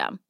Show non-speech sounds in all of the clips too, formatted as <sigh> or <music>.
system.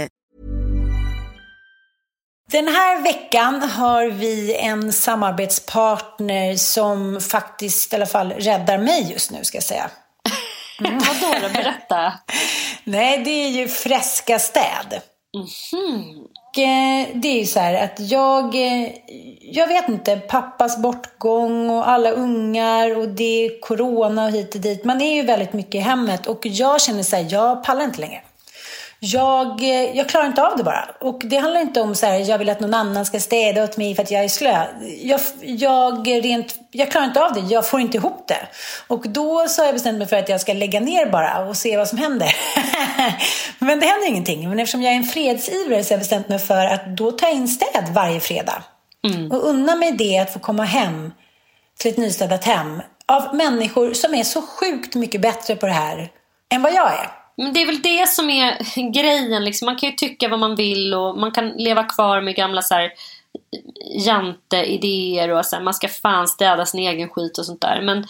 Den här veckan har vi en samarbetspartner som faktiskt i alla fall räddar mig just nu ska jag säga. Mm. Vadå då? Berätta. Nej, det är ju Fräska städ. Mm. Det är ju så här att jag, eh, jag vet inte, pappas bortgång och alla ungar och det är corona och hit och dit. Man är ju väldigt mycket i hemmet och jag känner så här, jag pallar inte längre. Jag, eh, jag klarar inte av det bara. Och det handlar inte om så här, jag vill att någon annan ska städa åt mig för att jag är slö. Jag, jag, rent, jag klarar inte av det, jag får inte ihop det. Och då så har jag bestämt mig för att jag ska lägga ner bara och se vad som händer. <laughs> Men det händer ingenting. Men eftersom jag är en fredsivrare så har jag bestämt mig för att då ta in städ varje fredag. Mm. Och unna mig det att få komma hem till ett nystädat hem av människor som är så sjukt mycket bättre på det här än vad jag är. Men det är väl det som är <laughs> grejen. Liksom. Man kan ju tycka vad man vill och man kan leva kvar med gamla så här, jante-idéer och så här, man ska fan städa sin egen skit och sånt där. Men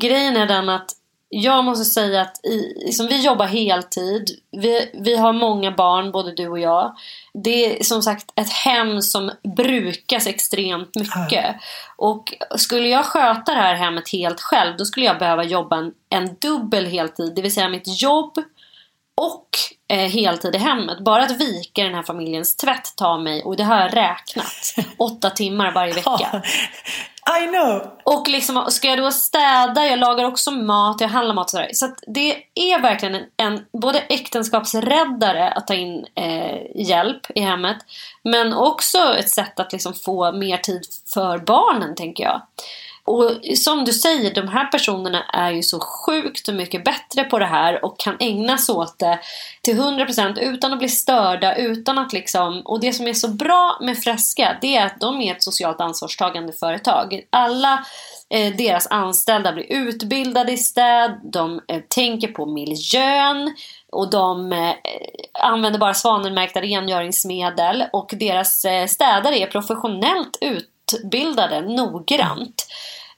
grejen är den att jag måste säga att i, liksom, vi jobbar heltid. Vi, vi har många barn, både du och jag. Det är som sagt ett hem som brukas extremt mycket. Och skulle jag sköta det här hemmet helt själv då skulle jag behöva jobba en, en dubbel heltid. Det vill säga mitt jobb och eh, heltid i hemmet. Bara att vika den här familjens tvätt tar mig, och det har jag räknat, <laughs> åtta timmar varje vecka. I know! Och liksom, ska jag då städa, jag lagar också mat, jag handlar mat och sådär. Så det är verkligen en, en både äktenskapsräddare att ta in eh, hjälp i hemmet. Men också ett sätt att liksom få mer tid för barnen tänker jag. Och som du säger, de här personerna är ju så sjukt mycket bättre på det här och kan ägna sig åt det till 100% utan att bli störda, utan att liksom... Och det som är så bra med Fresca, det är att de är ett socialt ansvarstagande företag. Alla eh, deras anställda blir utbildade i städ, de eh, tänker på miljön och de eh, använder bara svanenmärkta rengöringsmedel och deras eh, städare är professionellt utbildade noggrant.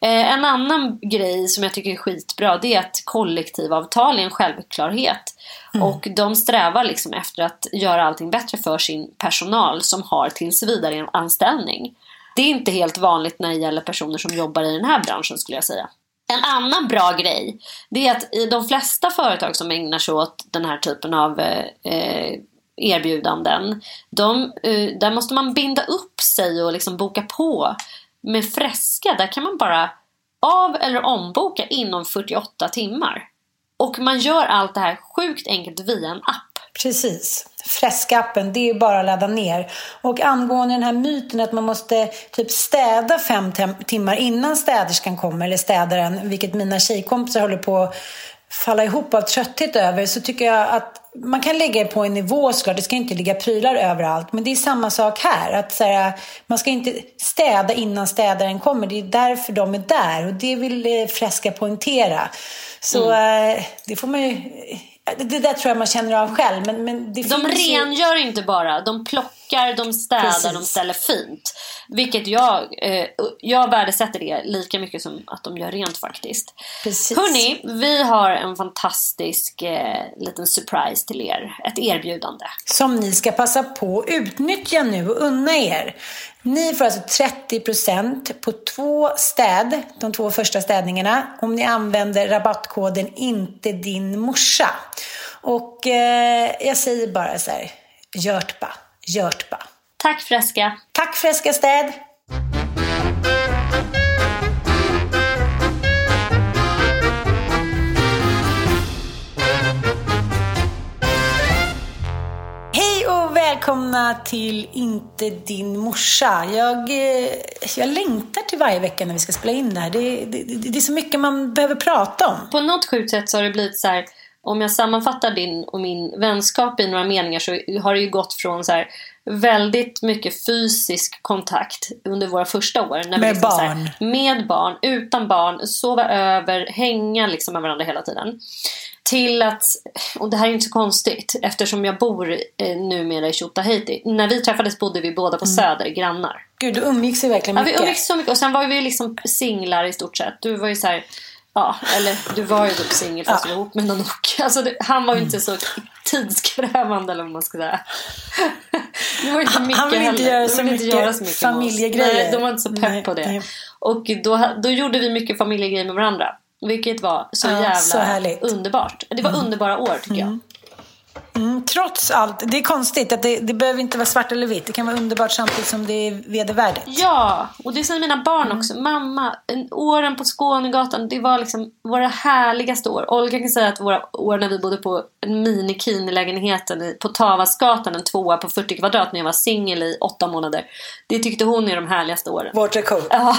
Eh, en annan grej som jag tycker är skitbra det är att kollektivavtal är en självklarhet. Och de strävar liksom efter att göra allting bättre för sin personal som har tills vidare en anställning. Det är inte helt vanligt när det gäller personer som jobbar i den här branschen skulle jag säga. En annan bra grej det är att i de flesta företag som ägnar sig åt den här typen av eh, erbjudanden. De, eh, där måste man binda upp sig och liksom boka på. Med Fresca, där kan man bara av eller omboka inom 48 timmar. Och man gör allt det här sjukt enkelt via en app. Precis. Frescappen, det är bara att ladda ner. Och angående den här myten att man måste typ städa fem timmar innan städerskan kommer, eller städaren, vilket mina tjejkompisar håller på falla ihop av trötthet över, så tycker jag att man kan lägga det på en nivå såklart, det ska inte ligga prylar överallt. Men det är samma sak här, att så här, man ska inte städa innan städaren kommer. Det är därför de är där och det vill eh, Fresca poängtera. Så mm. eh, det får man ju det där tror jag man känner av själv. Men, men det de rengör ju... inte bara. De plockar, de städar, Precis. de ställer fint. Vilket jag, eh, jag värdesätter det lika mycket som att de gör rent faktiskt. Precis. Hörni, vi har en fantastisk eh, liten surprise till er. Ett erbjudande. Som ni ska passa på att utnyttja nu och unna er. Ni får alltså 30% på två städ, de två första städningarna, om ni använder rabattkoden inte din morsa. Och eh, jag säger bara så här, Görtba, Görtba. Tack Fresca. Tack Fresca städ. välkomna till Inte din morsa. Jag, eh, jag längtar till varje vecka när vi ska spela in det här. Det, det, det, det är så mycket man behöver prata om. På något sjukt sätt så har det blivit så här, om jag sammanfattar din och min vänskap i några meningar så har det ju gått från så här, väldigt mycket fysisk kontakt under våra första år. När med liksom barn? Här, med barn, utan barn, sova över, hänga liksom med varandra hela tiden till att, och det här är inte så konstigt eftersom jag bor eh, numera i Tjotahejti. När vi träffades bodde vi båda på mm. Söder, grannar. Gud, du umgicks ju verkligen mycket. Ja, vi umgicks så mycket. Och sen var vi liksom singlar i stort sett. Du var ju så här, ja, eller du var ju typ singel fast du var ihop med någon och, <laughs> alltså, det, Han var ju inte så tidskrävande eller vad man ska säga. <laughs> Det var inte mycket han vill inte göra så, mycket, göra så mycket familjegrejer. Nej, de var inte så pepp nej, på det. Nej. Och då, då gjorde vi mycket familjegrejer med varandra. Vilket var så ja, jävla så underbart. Det var mm. underbara år tycker jag. Mm, trots allt, det är konstigt att det, det behöver inte vara svart eller vitt. Det kan vara underbart samtidigt som det är vedervärdigt. Ja, och det säger mina barn mm. också. Mamma, åren på Skånegatan, det var liksom våra härligaste år. Olga kan säga att våra år när vi bodde på en mini-lägenheten på Tavasgatan, en tvåa på 40 kvadrat när jag var singel i åtta månader. Det tyckte hon är de härligaste åren. Vårt rekord. Ja.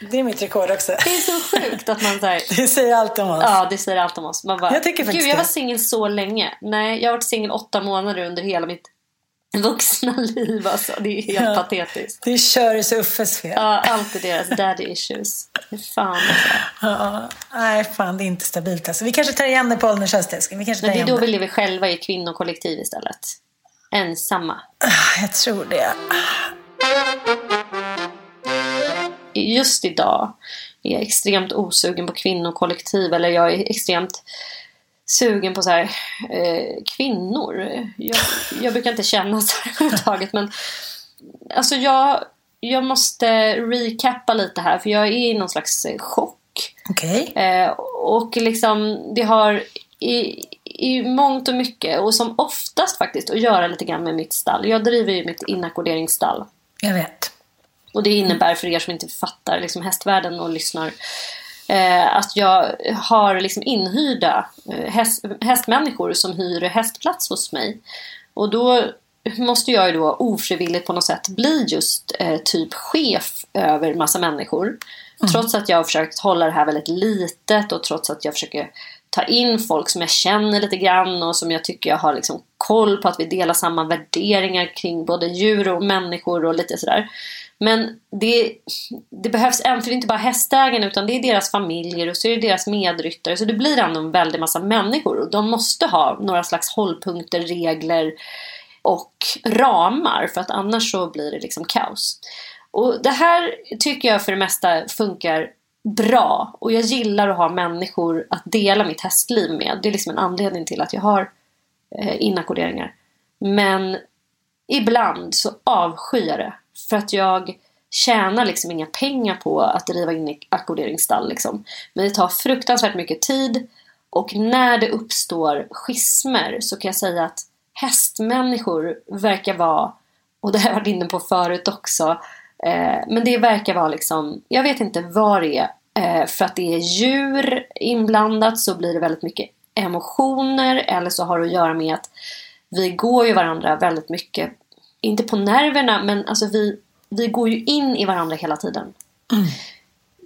Det är mitt rekord också. Det är så sjukt att man här... <laughs> Det säger allt om oss. Ja, det säger allt om oss. Man bara, jag tycker faktiskt Gud, jag var singel så länge. Nej, jag har varit singel åtta månader under hela mitt vuxna <laughs> liv. Alltså. Det är helt ja, patetiskt. Det är Köris och Uffes fel. Ja, är deras daddy issues. Fan alltså. Ja, nej, fan det är inte stabilt alltså. Vi kanske tar igen det på ålderns höst, Vi kanske tar Men det är då vi lever själva i kvinnokollektiv istället. Ensamma. Ah, jag tror det just idag är jag extremt osugen på kvinnokollektiv eller jag är extremt sugen på så här, eh, kvinnor. Jag, jag, brukar inte känna så här <laughs> överhuvudtaget men alltså jag, jag måste recappa lite här för jag är i någon slags eh, chock. Okay. Eh, och liksom det har i, i mångt och mycket och som oftast faktiskt att göra lite grann med mitt stall. Jag driver ju mitt inackorderingsstall. Jag vet. Och det innebär för er som inte fattar liksom hästvärlden och lyssnar eh, att jag har liksom inhyrda eh, häst, hästmänniskor som hyr hästplats hos mig. Och då måste jag ju då ofrivilligt på något sätt bli just eh, typ chef över massa människor. Mm. Trots att jag har försökt hålla det här väldigt litet och trots att jag försöker ta in folk som jag känner lite grann och som jag tycker jag har liksom koll på att vi delar samma värderingar kring både djur och människor och lite sådär. Men det, det behövs en, för det är inte bara hästägarna utan det är deras familjer och så är det deras medryttare. Så det blir ändå en väldig massa människor och de måste ha några slags hållpunkter, regler och ramar för att annars så blir det liksom kaos. Och det här tycker jag för det mesta funkar bra och jag gillar att ha människor att dela mitt hästliv med. Det är liksom en anledning till att jag har eh, inackorderingar. Men ibland så avskyr jag det för att jag tjänar liksom inga pengar på att driva in i ackorderingsstall. Liksom. Men det tar fruktansvärt mycket tid. Och när det uppstår schismer så kan jag säga att hästmänniskor verkar vara, och det har jag varit inne på förut också, eh, men det verkar vara liksom, jag vet inte vad det är, eh, för att det är djur inblandat så blir det väldigt mycket emotioner eller så har det att göra med att vi går ju varandra väldigt mycket, inte på nerverna, men alltså vi, vi går ju in i varandra hela tiden. Mm.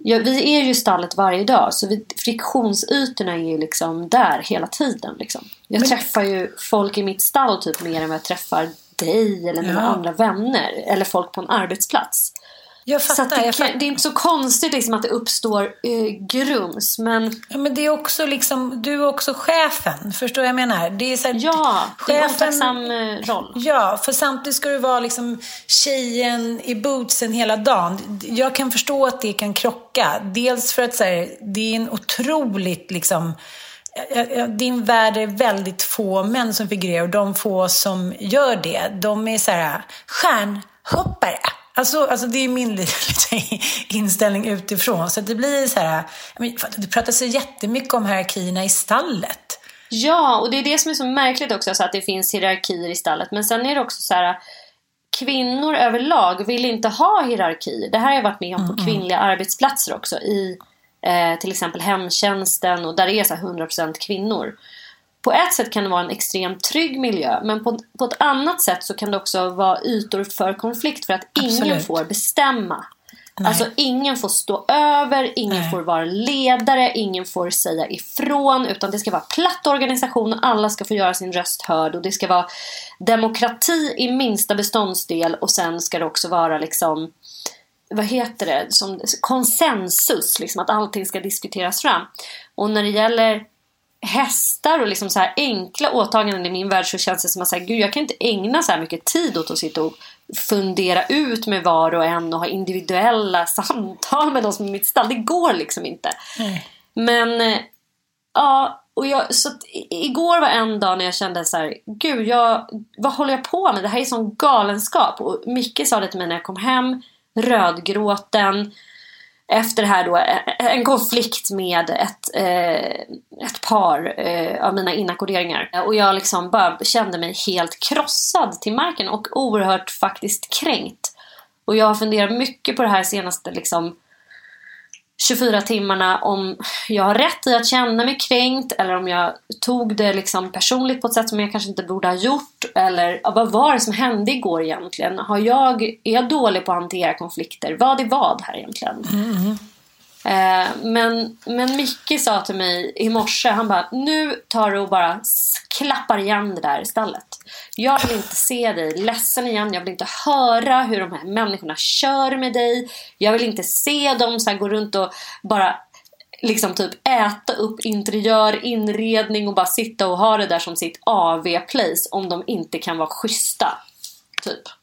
Ja, vi är ju i stallet varje dag så vi, friktionsytorna är ju liksom där hela tiden. Liksom. Jag men... träffar ju folk i mitt stall typ mer än vad jag träffar dig eller mina ja. andra vänner eller folk på en arbetsplats. Jag fattar, så det, jag fattar. det, är inte så konstigt liksom att det uppstår eh, grums. Men... Ja, men det är också liksom, du är också chefen. Förstår jag menar? Det är så här, ja, det är en otacksam eh, roll. Ja, för samtidigt ska du vara liksom tjejen i bootsen hela dagen. Jag kan förstå att det kan krocka. Dels för att så här, det är en otroligt liksom din värld är väldigt få män som figurerar och de få som gör det, de är så här stjärnhoppare. Alltså, alltså det är min <laughs> inställning utifrån. Så det blir så här, det pratas så jättemycket om hierarkierna i stallet. Ja, och det är det som är så märkligt också, så att det finns hierarkier i stallet. Men sen är det också så här, kvinnor överlag vill inte ha hierarki. Det här har jag varit med om på mm. kvinnliga arbetsplatser också. I eh, till exempel hemtjänsten och där det är så 100% kvinnor på ett sätt kan det vara en extremt trygg miljö men på, på ett annat sätt så kan det också vara ytor för konflikt för att Absolut. ingen får bestämma. Nej. Alltså ingen får stå över, ingen Nej. får vara ledare, ingen får säga ifrån utan det ska vara platt organisation och alla ska få göra sin röst hörd och det ska vara demokrati i minsta beståndsdel och sen ska det också vara liksom vad heter det, som konsensus, liksom att allting ska diskuteras fram. Och när det gäller hästar och liksom så här enkla åtaganden i min värld så känns det som att så här, gud, jag kan inte ägna så här mycket tid åt att sitta och fundera ut med var och en och ha individuella <laughs> samtal med de som är i mitt stall. Det går liksom inte. Mm. Men eh, ja, och jag, så igår var en dag när jag kände så här, gud, jag, vad håller jag på med? Det här är sån galenskap. Och Micke sa det till mig när jag kom hem, rödgråten efter det här då eh, eh, en konflikt med ett, eh, ett par eh, av mina inackorderingar. Och jag liksom bara kände mig helt krossad till marken och oerhört faktiskt kränkt. Och jag har funderat mycket på det här senaste liksom 24 timmarna om jag har rätt i att känna mig kränkt eller om jag tog det liksom personligt på ett sätt som jag kanske inte borde ha gjort. Eller vad var det som hände igår egentligen? Har jag, är jag dålig på att hantera konflikter? Vad är vad här egentligen? Mm. mm. Eh, men, men Micke sa till mig i morse, han bara nu tar du och bara klappar igen det där stallet. Jag vill inte se dig ledsen igen. Jag vill inte höra hur de här människorna kör med dig. Jag vill inte se dem så gå runt och bara liksom typ äta upp interiör, inredning och bara sitta och ha det där som sitt AV-place om de inte kan vara schyssta. Typ.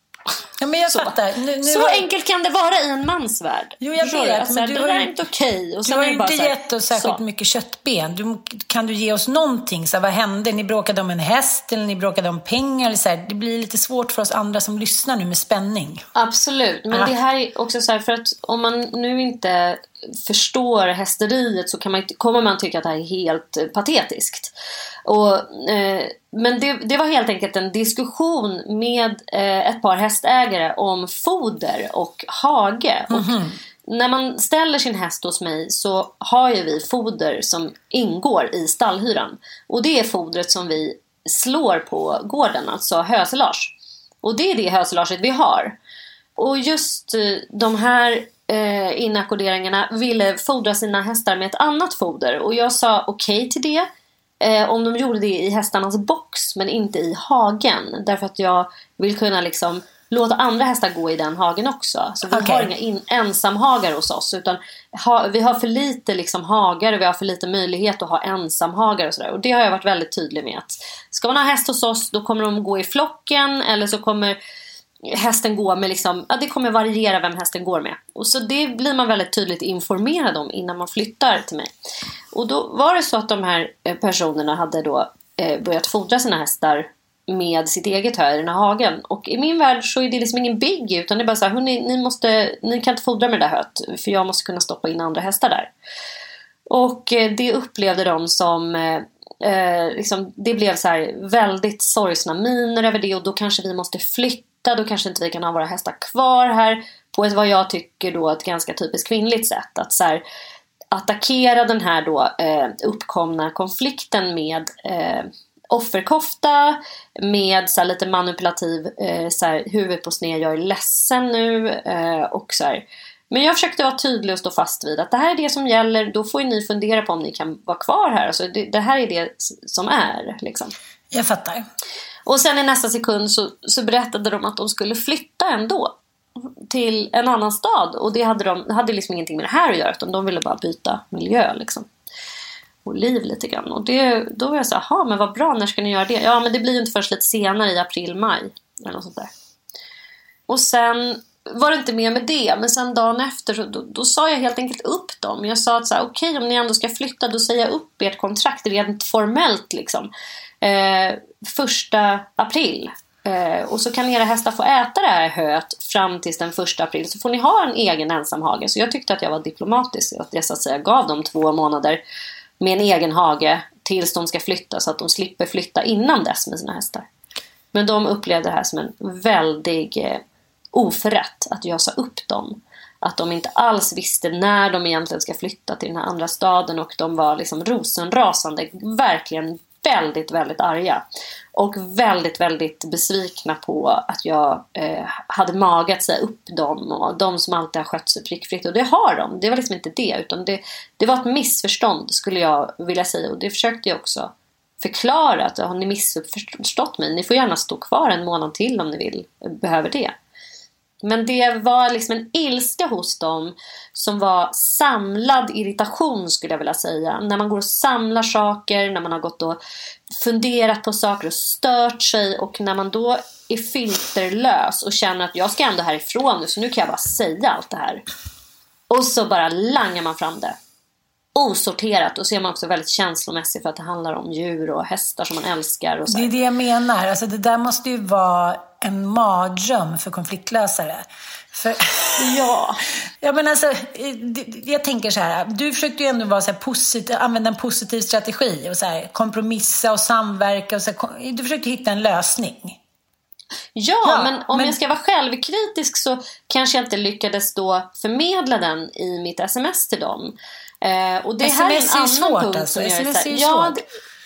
Ja, men jag så. fattar. Nu, nu så var... enkelt kan det vara i en mans värld. Jo, jag vet. Alltså, men du det har är inte okej. Okay. Du har ju inte gett oss särskilt så. mycket köttben. Du, kan du ge oss någonting? Så här, vad hände? Ni bråkade om en häst eller ni bråkade om pengar? Eller så här. Det blir lite svårt för oss andra som lyssnar nu med spänning. Absolut. Men ah. det här är också så här, för att om man nu inte förstår hästeriet så kan man, kommer man tycka att det här är helt patetiskt. Och, eh, men det, det, var helt enkelt en diskussion med eh, ett par hästägare om foder och hage. Mm -hmm. Och mhm. när man ställer sin häst hos mig så har ju vi foder som ingår i stallhyran. Och det är fodret som vi slår på gården, alltså höselage. Och det är det höselaget vi har. Och just eh, de här eh, inackorderingarna ville fodra sina hästar med ett annat foder. Och jag sa okej okay till det. Eh, om de gjorde det i hästarnas box men inte i hagen. Därför att jag vill kunna liksom låta andra hästar gå i den hagen också. Så vi okay. har inga in, ensamhagar hos oss. Utan ha, vi har för lite liksom hagar och vi har för lite möjlighet att ha ensamhagar och sådär. Och det har jag varit väldigt tydlig med. att Ska man ha häst hos oss då kommer de gå i flocken eller så kommer hästen går med liksom, ja det kommer variera vem hästen går med. Och så det blir man väldigt tydligt informerad om innan man flyttar till mig. Och då var det så att de här eh, personerna hade då eh, börjat fodra sina hästar med sitt eget hö i den här hagen. Och i min värld så är det liksom ingen big utan det är bara så här, hörni, ni, måste, ni kan inte fodra med det där höet för jag måste kunna stoppa in andra hästar där. Och eh, det upplevde de som eh, eh, liksom, det blev så här väldigt sorgsna miner över det och då kanske vi måste flytta, då kanske inte vi kan ha våra hästar kvar här på ett vad jag tycker då ett ganska typiskt kvinnligt sätt. Att så här, attackera den här då eh, uppkomna konflikten med eh, offerkofta med så här lite manipulativ eh, så här, huvud på sned, jag är ledsen nu eh, och så här. Men jag försökte vara tydlig och stå fast vid att det här är det som gäller, då får ni fundera på om ni kan vara kvar här. Alltså det, det här är det som är. Liksom. Jag fattar. Och sen i nästa sekund så, så berättade de att de skulle flytta ändå till en annan stad. Och det hade, de, hade liksom ingenting med det här att göra utan de ville bara byta miljö. Liksom och liv lite grann. Och det, då var jag så här, men vad bra, när ska ni göra det? Ja, men det blir ju inte först lite senare i april, maj. Eller något sånt där. Och sen var det inte mer med det, men sen dagen efter så, då, då sa jag helt enkelt upp dem. Jag sa att så här, okej, okay, om ni ändå ska flytta, då säger jag upp ert kontrakt rent formellt liksom. Eh, första april. Eh, och så kan era hästar få äta det här höet fram till den första april. Så får ni ha en egen ensamhage. Så jag tyckte att jag var diplomatisk. Att jag så att säga gav dem två månader med en egen hage tills de ska flytta så att de slipper flytta innan dess med sina hästar. Men de upplevde det här som en väldig eh, oförrätt att jag sa upp dem. Att de inte alls visste när de egentligen ska flytta till den här andra staden och de var liksom rosenrasande, verkligen väldigt, väldigt arga. Och väldigt, väldigt besvikna på att jag eh, hade mage att säga upp dem och de som alltid har skött sig prickfritt. Och det har de. Det var liksom inte det. Utan det, det var ett missförstånd skulle jag vilja säga. Och det försökte jag också förklara. Att har ni missförstått mig? Ni får gärna stå kvar en månad till om ni vill. Behöver det. Men det var liksom en ilska hos dem som var samlad irritation skulle jag vilja säga. När man går och samlar saker, när man har gått och funderat på saker och stört sig och när man då är filterlös och känner att jag ska ändå härifrån nu så nu kan jag bara säga allt det här. Och så bara langar man fram det. Osorterat och så är man också väldigt känslomässig för att det handlar om djur och hästar som man älskar. Och så det är det jag menar. Alltså det där måste ju vara en mardröm för konfliktlösare. För, ja. <laughs> ja men alltså, jag tänker så här, du försökte ju ändå vara så positiv, använda en positiv strategi och så här, kompromissa och samverka. Och så här, du försökte hitta en lösning. Ja, ja men om men... jag ska vara självkritisk så kanske jag inte lyckades då förmedla den i mitt sms till dem. Eh, och det sms här är en annan svårt, punkt alltså. som sms är, är ja.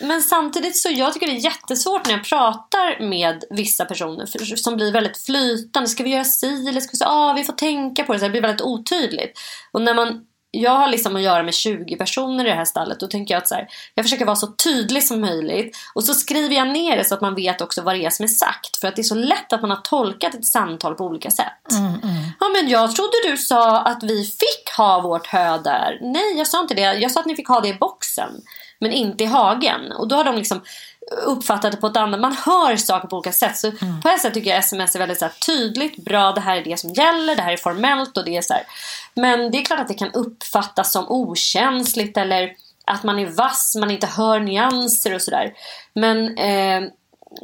Men samtidigt så jag tycker det är jättesvårt när jag pratar med vissa personer för, som blir väldigt flytande. Ska vi göra si eller ska vi säga ah, vi får tänka på det. Så det blir väldigt otydligt. Och när man jag har liksom att göra med 20 personer i det här stallet. Då tänker jag att så här, jag försöker vara så tydlig som möjligt. Och så skriver jag ner det så att man vet också vad det är som är sagt. För att det är så lätt att man har tolkat ett samtal på olika sätt. Mm, mm. Ja men jag trodde du sa att vi fick ha vårt hö där. Nej jag sa inte det. Jag sa att ni fick ha det i boxen. Men inte i hagen. Och då har de liksom uppfattat det på ett annat Man hör saker på olika sätt. Så mm. på ett sätt tycker jag sms är väldigt så här, tydligt, bra, det här är det som gäller, det här är formellt och det är så här. Men det är klart att det kan uppfattas som okänsligt eller att man är vass, man inte hör nyanser och sådär. Men eh,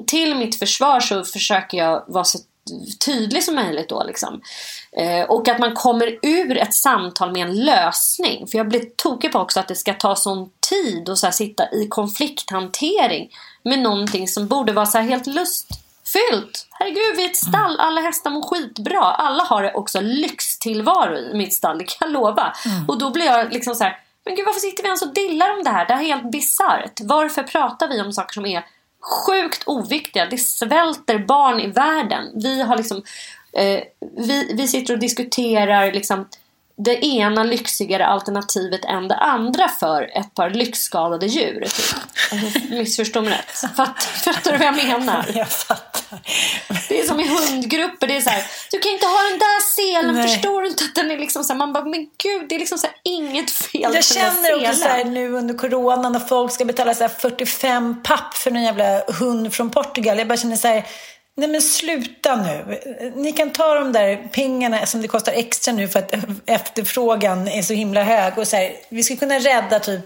till mitt försvar så försöker jag vara så tydlig som möjligt då liksom. Eh, och att man kommer ur ett samtal med en lösning. För jag blir tokig på också att det ska ta sån tid att så sitta i konflikthantering med någonting som borde vara så helt lustfyllt. Herregud, vi är ett stall, alla hästar mår skitbra. Alla har också lyxtillvaro i mitt stall, det kan jag lova. Mm. Och då blir jag liksom så här, men gud varför sitter vi ens och dillar om det här? Det här är helt bisarrt. Varför pratar vi om saker som är sjukt oviktiga. Det svälter barn i världen. Vi har liksom eh, vi, vi sitter och diskuterar liksom det ena lyxigare alternativet än det andra för ett par lyxskadade djur. Typ. Alltså, missförstå mig rätt. Fatt, fattar du vad jag menar? <laughs> Jag fattar. Det är som i hundgrupper. Det är så här, du kan inte ha den där selen. Nej. Förstår du inte att den är liksom så här, Man bara, men gud, det är liksom så här, inget fel Jag känner också så här, nu under coronan när folk ska betala så 45 papp för någon jävla hund från Portugal. Jag bara känner så här, Nej men sluta nu. Ni kan ta de där pengarna som det kostar extra nu för att efterfrågan är så himla hög. Och så här, vi ska kunna rädda typ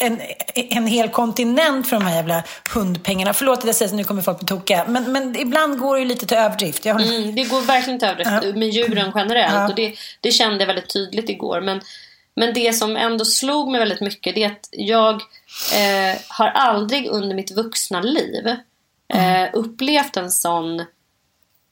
en, en hel kontinent för de här jävla hundpengarna. Förlåt att jag säger så, nu kommer folk på toka. Men, men ibland går det ju lite till överdrift. Jag mm, det går verkligen till överdrift Ja. med djuren generellt. Ja. Och det, det kände jag väldigt tydligt igår. Men, men det som ändå slog mig väldigt mycket det är att jag eh, har aldrig under mitt vuxna liv Mm. eh, upplevt en sån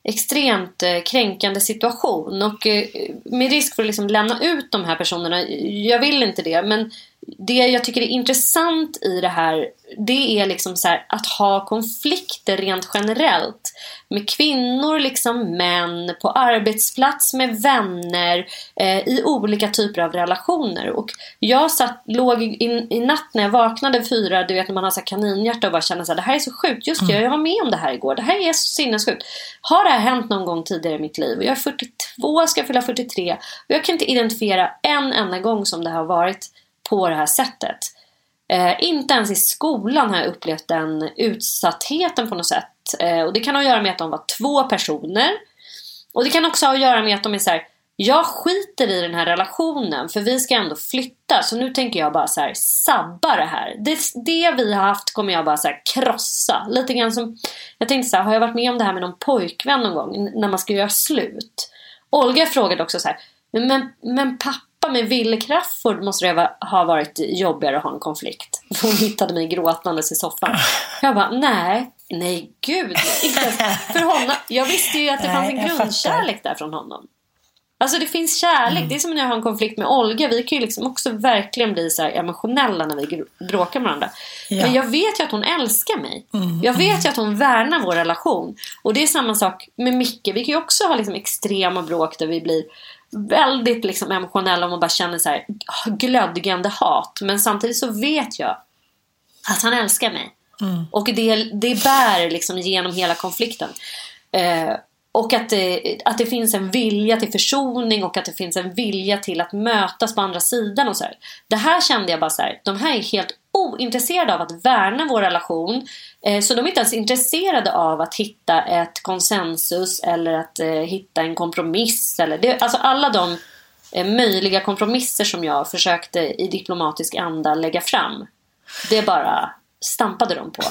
extremt eh, kränkande situation. Och eh, med risk för att liksom lämna ut de här personerna, jag vill inte det. Men det jag tycker är intressant i det här, det är liksom så här, att ha konflikter rent generellt. Med kvinnor, liksom män, på arbetsplats, med vänner, eh, i olika typer av relationer. Och jag satt, låg i, i natt när jag vaknade fyra, du vet när man har så här kaninhjärta och bara känner så här, det här är så sjukt. Just det, jag var med om det här igår. Det här är så sinnessjukt. Har det här hänt någon gång tidigare i mitt liv? Och Jag är 42, ska fylla 43. Och jag kan inte identifiera en enda gång som det har varit på det här sättet. Eh, inte ens i skolan har jag upplevt den utsattheten på något sätt. Eh, och det kan ha att göra med att de var två personer. Och det kan också ha att göra med att de är så här. Jag skiter i den här relationen för vi ska ändå flytta. Så nu tänker jag bara så här, sabba det här. Det, det vi har haft kommer jag bara så här krossa. Lite grann som, jag tänkte så här, har jag varit med om det här med någon pojkvän någon gång? När man ska göra slut. Olga frågade också så här, men, men, men pappa med Ville Crafoord måste det ha varit jobbigare att ha en konflikt. <laughs> Hon hittade mig gråtandes i soffan. Jag bara, nej, nej gud. Inte för honom. Jag visste ju att det fanns en grundkärlek där från honom. Alltså det finns kärlek. Mm. Det är som när jag har en konflikt med Olga. Vi kan ju liksom också verkligen bli så emotionella när vi bråkar med varandra. Ja. Mm. Men jag vet ju att hon älskar mig. Jag vet ju att hon värnar vår relation. Och det är samma sak med Micke. Vi kan ju också ha liksom extrema bråk där vi blir väldigt liksom emotionella och man bara känner så här glödgande hat. Men samtidigt så vet jag att han älskar mig. Och det, det bär liksom genom hela konflikten. Eh, och att det, att det finns en vilja till försoning och att det finns en vilja till att mötas på andra sidan. Och så här. Det här kände jag bara så här, de här är helt ointresserade av att värna vår relation. Eh, så de är inte ens intresserade av att hitta ett konsensus eller att eh, hitta en kompromiss. Eller det, alltså alla de eh, möjliga kompromisser som jag försökte i diplomatisk anda lägga fram. Det bara stampade de på.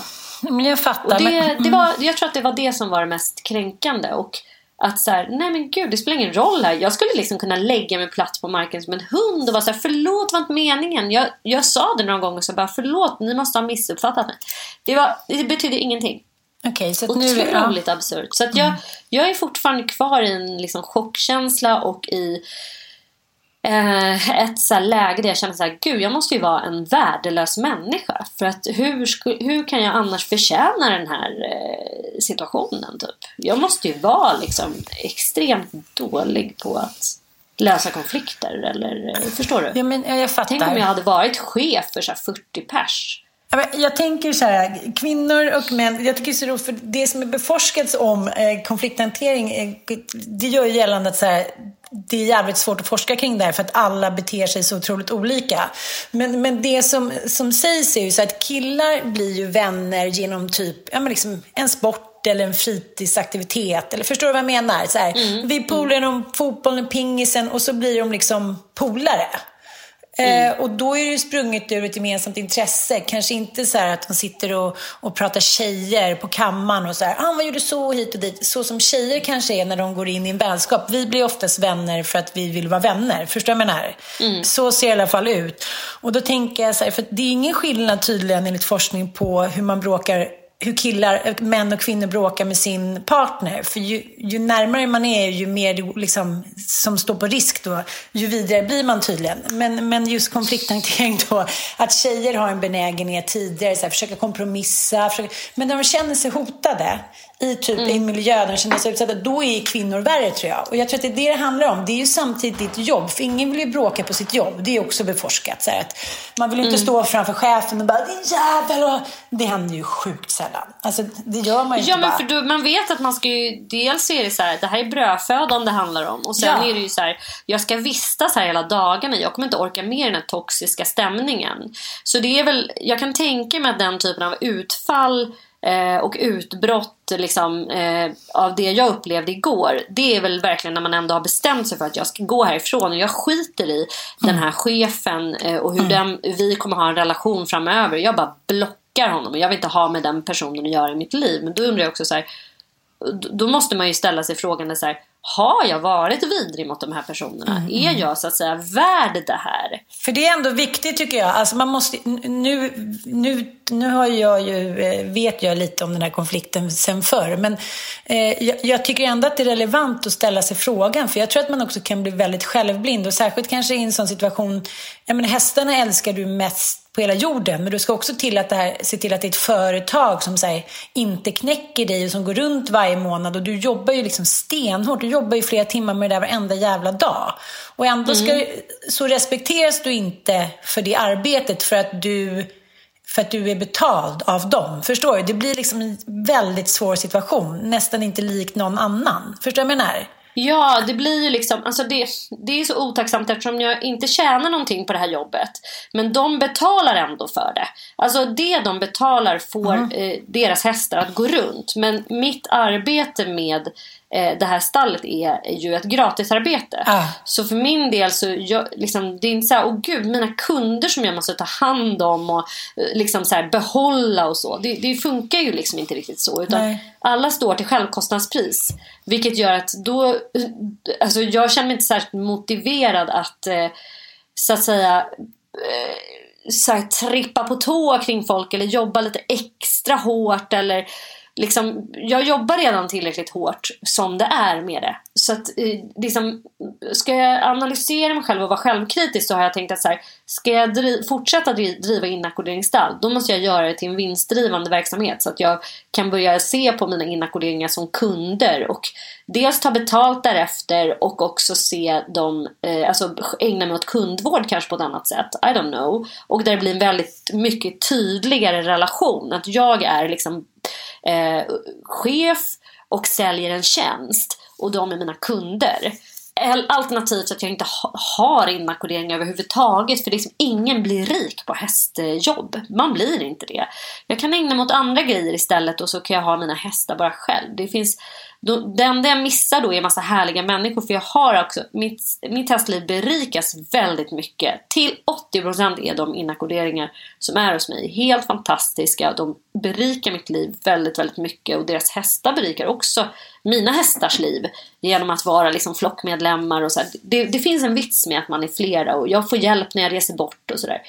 Men jag fattar. Och det, det var, jag tror att det var det som var det mest kränkande. Och att så här, nej men gud, det spelar ingen roll här. Jag skulle liksom kunna lägga mig platt på marken som en hund och vara så här, förlåt, det var inte meningen. Jag, jag sa det några gånger så bara, förlåt, ni måste ha missuppfattat mig. Det, var, det betydde ingenting. Okej, så att nu... Ja. Otroligt absurt. Så att jag, jag är fortfarande kvar i en liksom chockkänsla och i ett så läge där jag känner så här, gud jag måste ju vara en värdelös människa. För att hur, hur kan jag annars förtjäna den här eh, situationen typ? Jag måste ju vara liksom extremt dålig på att lösa konflikter eller eh, förstår du? Ja, men ja, jag fattar. Tänk om jag hade varit chef för så här 40 pers. Jag tänker så här, kvinnor och män, jag tycker det är så roligt för det som är beforskats om eh, konflikthantering, eh, det gör ju gällande att så här, det är jävligt svårt att forska kring det här för att alla beter sig så otroligt olika. Men, men det som, som sägs är ju så att killar blir ju vänner genom typ, ja men liksom en sport eller en fritidsaktivitet. Eller förstår du vad jag menar? Så här, Vi är polare inom fotbollen, pingisen och så blir de liksom polare. Eh, och då är det ju sprunget ur ett gemensamt intresse. Kanske inte så här att de sitter och, och pratar tjejer på kammaren och så här, ah, vad gjorde så hit och dit. Så som tjejer kanske är när de går in i en vänskap. Vi blir oftast vänner för att vi vill vara vänner. Förstår du vad jag menar? Så ser det i alla fall ut. Och då tänker jag så här, för det är ingen skillnad tydligen enligt forskning på hur man bråkar hur killar, män och kvinnor bråkar med sin partner. För ju, ju närmare man är, ju mer liksom, som står på risk då, ju vidare blir man tydligen. Men, men just konflikthantering då, att tjejer har en benägenhet tidigare, så här, försöka kompromissa, försöka, men när de känner sig hotade i typ i en miljö där de känner sig utsatta, då är kvinnor värre tror jag. Och jag tror att det är det det handlar om. Det är ju samtidigt ditt jobb, för ingen vill ju bråka på sitt jobb. Det är också beforskat. Så här, att man vill ju inte stå framför chefen och bara, din jävel! och-" Det händer ju sjukt sällan. Alltså, det gör man ju Ja inte men bara. för du, man vet att man ska ju Dels är det så här, det här är brödfödan det handlar om Och sen Ja. är det ju så här Jag ska vistas här hela dagarna Jag kommer inte orka med den här toxiska stämningen Så det är väl Jag kan tänka mig att den typen av utfall eh, och utbrott liksom, eh, av det jag upplevde igår. Det är väl verkligen när man ändå har bestämt sig för att jag ska gå härifrån och jag skiter i den här chefen eh, och hur den, vi kommer ha en relation framöver. Jag bara blockar honom och jag vill inte ha med den personen att göra i mitt liv. Men då undrar jag också så här, då måste man ju ställa sig frågan så här, har jag varit vidrig mot de här personerna? Mm. Är jag så att säga värd det här? För det är ändå viktigt tycker jag. Alltså man måste, nu, nu, nu har jag ju, eh, vet jag lite om den här konflikten sen förr. Men eh, jag, jag, tycker ändå att det är relevant att ställa sig frågan. För jag tror att man också kan bli väldigt självblind. Och särskilt kanske i en sån situation. Jag menar, hästarna älskar du mest på hela jorden. Men du ska också till att det här, se till att det är ett företag som här, inte knäcker dig och som går runt varje månad. Och du jobbar ju liksom stenhårt. Du jobbar ju flera timmar med det där varenda jävla dag. Och ändå ska, mm. så respekteras du inte för det arbetet för att du för att du är betald av dem. Förstår du? Det blir liksom en väldigt svår situation. Nästan inte lik någon annan. Förstår du vad jag menar? Ja, det blir ju liksom, alltså det, det är så otacksamt eftersom jag inte tjänar någonting på det här jobbet. Men de betalar ändå för det. Alltså det de betalar får mm. eh, deras hästar att gå runt. Men mitt arbete med eh, det här stallet är ju ett gratisarbete. Ah. Så för min del så jag, liksom, det är inte så här, åh gud, mina kunder som jag måste ta hand om och eh, liksom så här, behålla och så. Det, det funkar ju liksom inte riktigt så. Utan Nej. alla står till självkostnadspris. Vilket gör att då, alltså jag känner mig inte särskilt motiverad att eh, så att säga eh, så här, trippa på tå kring folk eller jobba lite extra hårt eller liksom, jag jobbar redan tillräckligt hårt som det är med det. Så att eh, liksom, ska jag analysera mig själv och vara självkritisk så har jag tänkt att så här, ska jag driv, fortsätta driva inackorderingsstall då måste jag göra det till en vinstdrivande verksamhet så att jag kan börja se på mina inackorderingar som kunder och dels ta betalt därefter och också se dem, eh, alltså ägna mig åt kundvård kanske på ett annat sätt. I don't know. Och där det blir en väldigt mycket tydligare relation. Att jag är liksom eh, chef och säljer en tjänst och de är mina kunder. Alternativt att jag inte har inackordering överhuvudtaget för liksom ingen blir rik på hästjobb. Man blir inte det. Jag kan ägna mig åt andra grejer istället och så kan jag ha mina hästar bara själv. Det finns då, det enda jag missar då är en massa härliga människor för jag har också, mitt, mitt hästliv berikas väldigt mycket. Till 80% är de inackorderingar som är hos mig helt fantastiska. De berikar mitt liv väldigt, väldigt mycket och deras hästar berikar också mina hästars liv genom att vara liksom flockmedlemmar och så det, det, finns en vits med att man är flera och jag får hjälp när jag reser bort och sådär.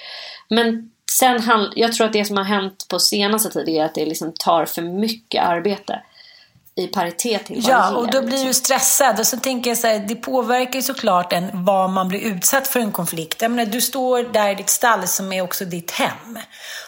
Men sen, jag tror att det som har hänt på senaste tid är att det liksom tar för mycket arbete i paritet till vad Ja, och då blir liksom. du stressad. Och så tänker jag så här, det påverkar ju såklart en vad man blir utsatt för en konflikt. Jag menar, du står där i ditt stall som är också ditt hem.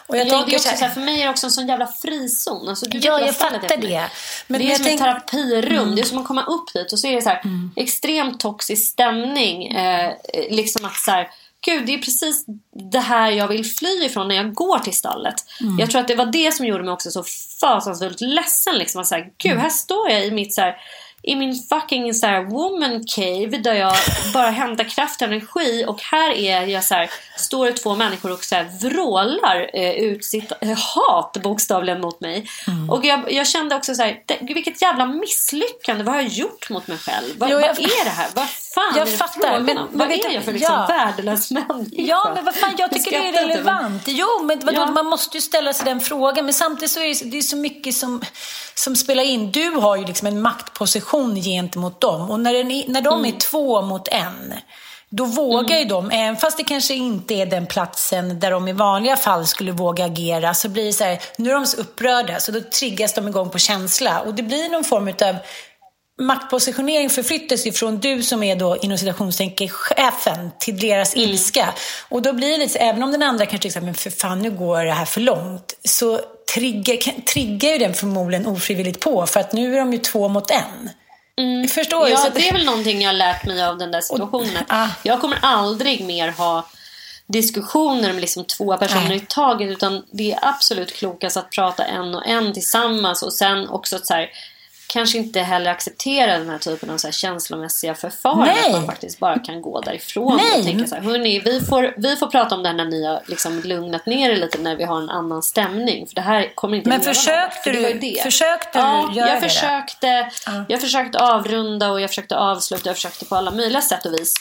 Och jag ja, tänker det också så här, för mig är det också en sån jävla frizon. Alltså, du ja, jag fattar det. Men det är som tänk... ett terapirum. Mm. Det är som att komma upp dit och så är det så här, mm. extremt toxisk stämning. Eh, liksom att så här, gud det är precis det här jag vill fly ifrån när jag går till stallet. Mm. Jag tror att det var det som gjorde mig också så fasansfullt ledsen. Liksom, att så här, gud mm. här står jag i mitt så här, i min fucking så här, woman cave där jag bara hämtar kraft och energi och här är jag så här, står det två människor och så här, vrålar eh, ut sitt eh, hat bokstavligen mot mig. Mm. Och jag, jag, kände också så här, det, vilket jävla misslyckande, vad har jag gjort mot mig själv? Vad, jo, jag, vad är det här? Vad fan jag är det fattar, men, men, Vad är jag för liksom ja. värdelös människa? Ja, men vad fan, jag tycker det är relevant. Jo, men vadå, ja. man måste ju ställa sig den frågan. Men samtidigt så är det, det är så mycket som, som spelar in. Du har ju liksom en maktposition gentemot dem. Och när, den, när de mm. är två mot en, då vågar mm. ju de, även fast det kanske inte är den platsen där de i vanliga fall skulle våga agera, så blir det så här, nu är de så upprörda, så då triggas de igång på känsla. Och det blir någon form av maktpositionering förflyttas ifrån du som är då inom citationstecken chefen till deras mm. ilska. Och då blir det lite, även om den andra kanske tycker men för fan nu går det här för långt, så triggar, triggar ju den förmodligen ofrivilligt på för att nu är de ju två mot en. Mm. Förstår ja, det är väl någonting jag har lärt mig av den där situationen. Och, ah. Jag kommer aldrig mer ha diskussioner med liksom två personer Nej. i taget. Utan det är absolut klokast att prata en och en tillsammans. Och sen också så här, kanske inte heller accepterar den här typen av så här känslomässiga förfaranden. Att man faktiskt bara kan gå därifrån Nej. och tänka så här, hörni, vi får, vi får prata om det här när ni har liksom lugnat ner er lite när vi har en annan stämning. För det här kommer inte Men försökte vart, för det du- det. försökte ja, du göra jag det? försökte, Jag försökte avrunda och jag försökte avsluta. Jag försökte på alla möjliga sätt och vis.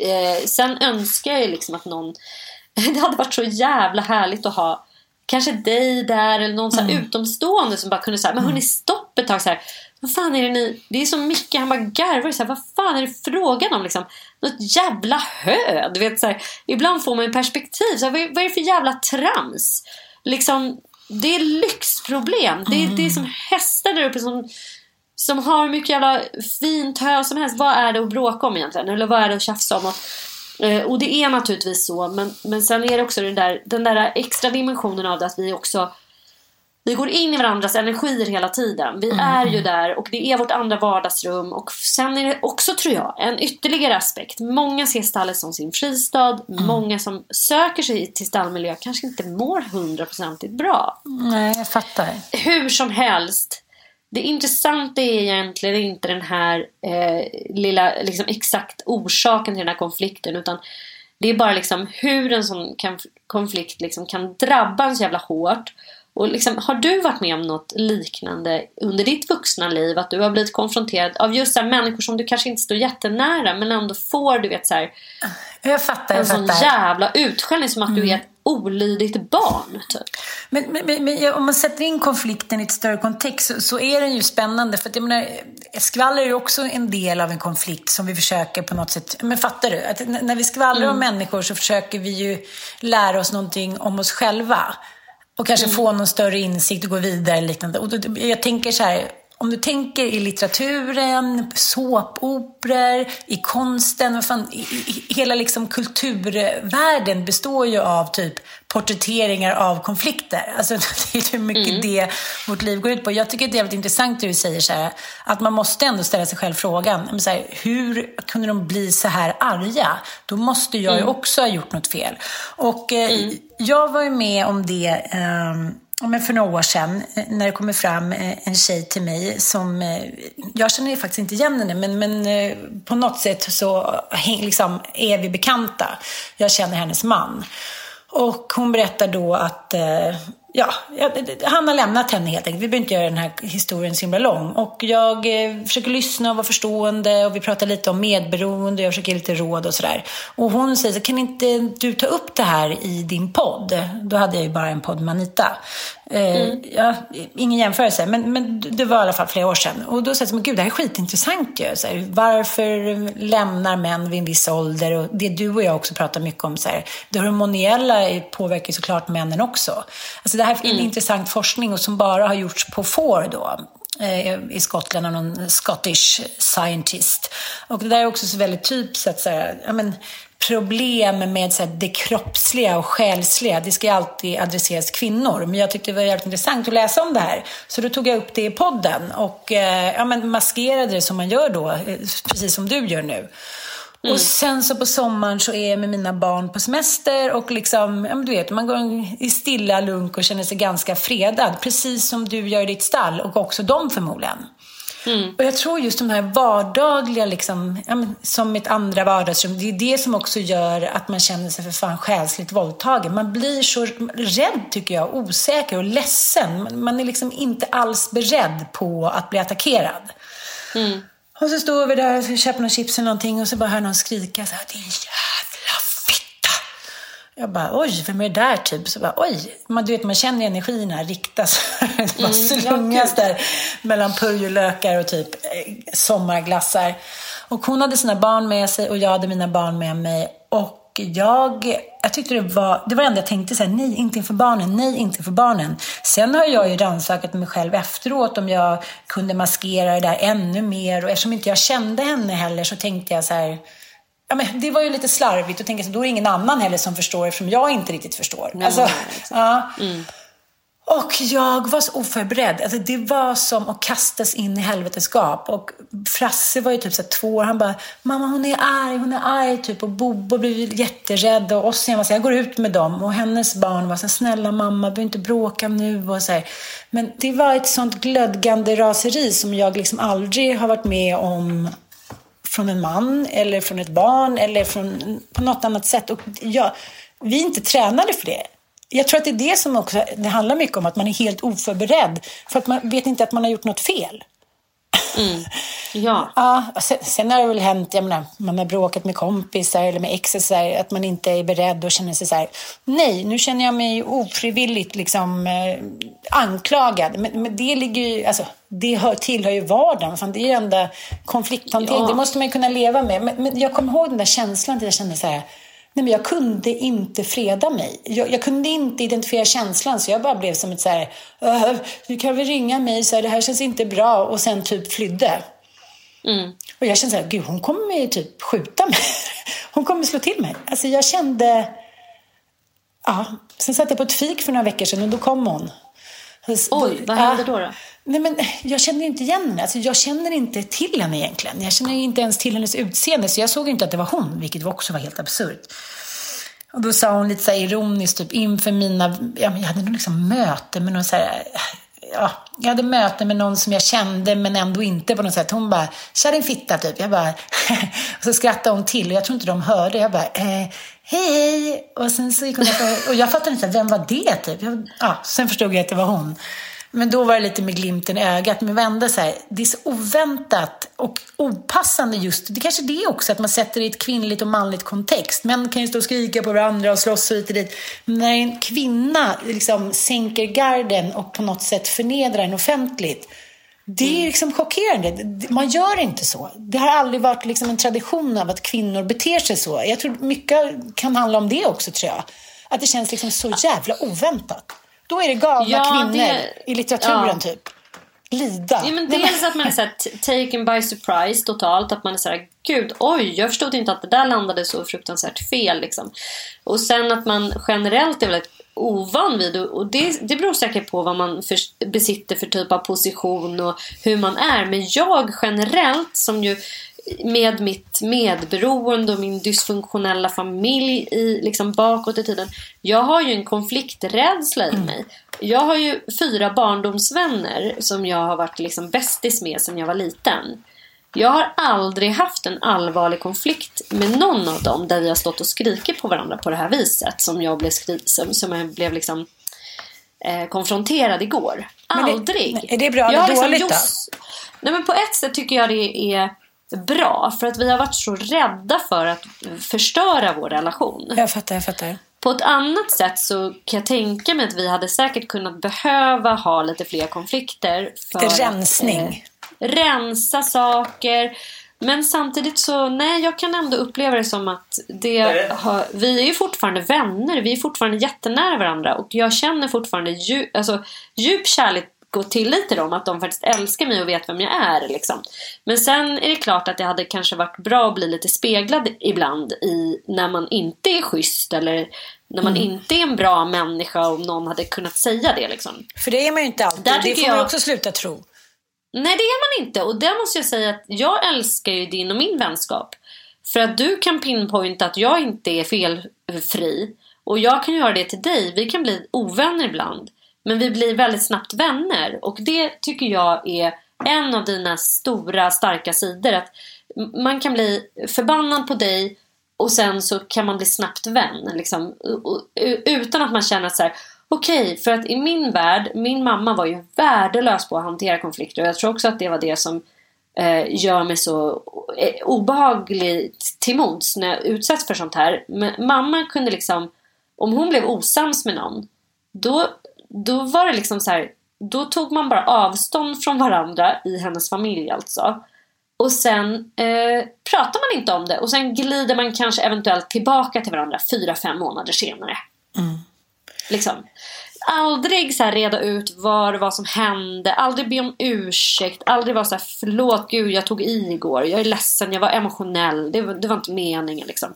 Eh, sen önskar jag ju liksom att någon... <laughs> Det hade varit så jävla härligt att ha kanske dig där eller någon så här utomstående som bara kunde säga men hörni stopp ett tag så här. Vad fan är det ni... Det är så mycket. Han bara garvar så här, Vad fan är det frågan om liksom? Något jävla hö. Du vet så här, Ibland får man ju perspektiv. Så här, vad, är, vad är det för jävla trams? Liksom, det är lyxproblem. Det, är, det är som hästar där uppe som som har mycket jävla fint hö som helst. Vad är det att bråka om egentligen? Eller vad är det att tjafsa om? Och, och det är naturligtvis så. Men, men sen är det också den där, den där extra dimensionen av det att vi också vi går in i varandras energier hela tiden. Vi är ju där och det är vårt andra vardagsrum. Och sen är det också, tror jag, en ytterligare aspekt. Många ser stallet som sin fristad. Många som söker sig till stallmiljö kanske inte mår hundraprocentigt bra Nej, jag fattar. hur som helst. Det intressanta är egentligen inte den här eh, lilla liksom, exakt orsaken till den här konflikten utan det är bara liksom hur en sån kan, konflikt liksom, kan drabba en så jävla hårt. Och liksom, har du varit med om något liknande under ditt vuxna liv? Att du har blivit konfronterad av just så här, människor som du kanske inte står jättenära men ändå får du vet så här, Jag fattar, en jag sån fattar. jävla utskällning som att du är ett olydigt barn. Typ. Men, men, men, om man sätter in konflikten i ett större kontext så, så är den ju spännande. För att jag menar, skvaller är ju också en del av en konflikt som vi försöker på något sätt... Men fattar du? Att när vi skvallrar om människor så försöker vi ju lära oss någonting om oss själva. Och kanske få någon större insikt och gå vidare. eller Liknande. Och då, jag tänker så här, om du tänker i litteraturen, såpoperor, i konsten, vad fan, i, i, hela liksom kulturvärlden består ju av typ porträtteringar av konflikter. Alltså <laughs> det är ju mycket det vårt liv går ut på. Jag tycker det är jävligt intressant det du säger så här, att man måste ändå ställa sig själv frågan, så här, hur kunde de bli så här arga? Då måste jag ju också ha gjort något fel. Och eh, jag var ju med om det Ja, men för några år sedan eh, när det kommer fram eh, en tjej till mig som, eh, jag känner ju faktiskt inte igen henne, men, men på något sätt så liksom, är vi bekanta. Jag känner hennes man. Och hon berättar då att eh, ja, han har lämnat henne helt enkelt. Vi behöver inte göra den här historien så himla lång. Och jag eh, försöker lyssna och vara förstående och vi pratar lite om medberoende och jag försöker ge lite råd och sådär. Och hon säger så kan inte du ta upp det här i din podd? Då hade jag ju bara en podd med Anita. Eh, ja, ingen jämförelse, men, men det var i alla fall flera år sedan. Och då sa jag men gud det här är skitintressant ju. Så här, varför lämnar män vid en viss ålder? Och det du och jag också pratar mycket om, så här, det hormoniella påverkar såklart männen också. Alltså det här är en intressant forskning och som bara har gjorts på får då eh, i Skottland av någon Scottish scientist. Och det där är också så väldigt typiskt att så här, ja, men, problem med så här, det kroppsliga och själsliga, det ska ju alltid adresseras kvinnor. Men jag tyckte det var jävligt intressant att läsa om det här. Så då tog jag upp det i podden och eh, ja, men maskerade det som man gör då, eh, precis som du gör nu. Och sen så på sommaren så är jag med mina barn på semester och liksom, ja men du vet, man går i stilla lunk och känner sig ganska fredad. Precis som du gör i ditt stall och också de förmodligen. Och jag tror just de här vardagliga, liksom, ja, men, som mitt andra vardagsrum, det är det som också gör att man känner sig för fan själsligt våldtagen. Man blir så rädd, tycker jag, osäker och ledsen. Man- Man är liksom inte alls beredd på att bli attackerad. Och så står vi där och köper någon chips eller någonting och så bara hör någon skrika så här, din fitta. Jag bara, oj, vem är det där typ? Så bara, oj, man, du vet, man känner energierna riktas. <laughs> det bara slungas där mellan purjolökar och typ eh, sommarglassar. Och hon hade sina barn med sig och jag hade mina barn med mig. Och jag, jag tyckte det var, det var det enda jag tänkte så här, nej, inte inför barnen, nej, inte inför barnen. Sen har jag ju rannsakat mig själv efteråt om jag kunde maskera det där ännu mer. Och eftersom inte jag kände henne heller så tänkte jag så här, Ja, men det var ju lite slarvigt och tänka så då är det ingen annan heller som förstår eftersom jag inte riktigt förstår. alltså, ja. Och jag var så oförberedd. Alltså det var som att kastas in i helvetets gap. Och Frasse var ju typ så två år. Han bara, mamma hon är arg, hon är arg. Typ. Och Bobo blev jätterädd. Och Ossian var så här, jag går ut med dem. Och hennes barn var så här, snälla mamma, behöver inte bråka nu. Och så här. Men det var ett sånt glödgande raseri som jag liksom aldrig har varit med om från en man eller från ett barn eller från, på något annat sätt. Och jag, vi är inte tränade för det. Jag tror att det är det som också det handlar mycket om, att man är helt oförberedd. För att man vet inte att man har gjort något fel. Mm. Ja. ja sen, sen har det väl hänt, jag menar, man har bråkat med kompisar eller med exes, att man inte är beredd och känner sig så här, nej, nu känner jag mig ofrivilligt liksom eh, anklagad. Men, men, det ligger ju, alltså, det hör, tillhör ju vardagen. Fan, det är ju enda konflikthantering, ja. det måste man ju kunna leva med. Men, men jag kommer ihåg den där känslan, där jag kände så här, Nej, men jag kunde inte freda mig. Jag, jag, kunde inte identifiera känslan så jag bara blev som ett så här, du kan väl ringa mig, så här, det här känns inte bra och sen typ flydde. Mm. Och jag kände så här, gud hon kommer ju typ skjuta mig. <laughs> Hon kommer slå till mig. Alltså jag kände, ja. Sen satt jag på ett fik för några veckor sedan och då kom hon. Oj, vad hände då? då? Nej, men jag känner inte igen henne. Alltså, jag känner inte till henne egentligen. Jag känner inte ens till hennes utseende, så jag såg inte att det var hon, vilket också var helt absurt. Och då sa hon lite så ironiskt, typ inför mina... Ja, jag hade nog liksom möte med någon så här, Ja, jag hade möte med någon som jag kände men ändå inte på något sätt. Hon bara, tja din fitta typ. Jag bara, och <laughs> så skrattade hon till och jag tror inte de hörde. Jag bara, eh, hej! Och sen så gick hon och jag fattade inte, vem var det typ? Jag, ja, sen förstod jag att det var hon. Men då var det lite med glimten i ögat. Men vända så här, det är så oväntat och opassande just, det kanske är det också, att man sätter det i ett kvinnligt och manligt kontext. Män kan ju stå och skrika på varandra och slåss och hit och dit. Men när en kvinna liksom sänker garden och på något sätt förnedrar en offentligt, det är liksom chockerande. Man gör inte så. Det har aldrig varit liksom en tradition av att kvinnor beter sig så. Jag tror mycket kan handla om det också, tror jag. Att det känns liksom så jävla oväntat. Då är det galna ja, kvinnor det... i litteraturen ja. typ. Lida. Ja, men dels att man är såhär, taken by surprise totalt. Att man är såhär, gud, oj, jag förstod inte att det där landade så fruktansvärt fel. Liksom. Och sen att man generellt är väldigt ovan vid och det, det beror säkert på vad man för, besitter för typ av position och hur man är. Men jag generellt som ju med mitt medberoende och min dysfunktionella familj i, liksom bakåt i tiden. Jag har ju en konflikträdsla i mm. mig. Jag har ju fyra barndomsvänner som jag har varit liksom bästis med sedan jag var liten. Jag har aldrig haft en allvarlig konflikt med någon av dem där vi har stått och skrikit på varandra på det här viset som jag blev, skri som, som jag blev liksom eh, konfronterad igår. Aldrig. Det, är det bra eller dåligt liksom just, då? Nej men på ett sätt tycker jag det är bra. För att vi har varit så rädda för att förstöra vår relation. Jag fattar, jag fattar. På ett annat sätt så kan jag tänka mig att vi hade säkert kunnat behöva ha lite fler konflikter. För lite rensning. Att, eh, rensa saker. Men samtidigt så, nej jag kan ändå uppleva det som att det har, vi är ju fortfarande vänner. Vi är fortfarande jättenära varandra. Och jag känner fortfarande djup, alltså, djup kärlek och tillit till dem att de faktiskt älskar mig och vet vem jag är. Liksom. Men sen är det klart att det hade kanske varit bra att bli lite speglad ibland i när man inte är schysst eller när man mm. inte är en bra människa om någon hade kunnat säga det. Liksom. För det är man ju inte alltid. Där det får jag... man också sluta tro. Nej det är man inte och där måste jag säga att jag älskar ju din och min vänskap. För att du kan pinpointa att jag inte är felfri. Och jag kan göra det till dig. Vi kan bli ovänner ibland. Men vi blir väldigt snabbt vänner och det tycker jag är en av dina stora starka sidor. Att man kan bli förbannad på dig och sen så kan man bli snabbt vän. Liksom, utan att man känner så här Okej, okay, för att i min värld, min mamma var ju värdelös på att hantera konflikter och jag tror också att det var det som eh, gör mig så eh, obehagligt obehaglig till mods när jag utsätts för sånt här. Men mamma kunde liksom, om hon blev osams med någon, då då var det liksom så här, då tog man bara avstånd från varandra i hennes familj alltså. Och sen eh, pratar man inte om det och sen glider man kanske eventuellt tillbaka till varandra fyra, fem månader senare. Mm. Liksom. Aldrig så reda ut vad det var som hände, aldrig be om ursäkt, aldrig vara så här förlåt gud jag tog i igår, jag är ledsen, jag var emotionell, det var, det var inte meningen liksom.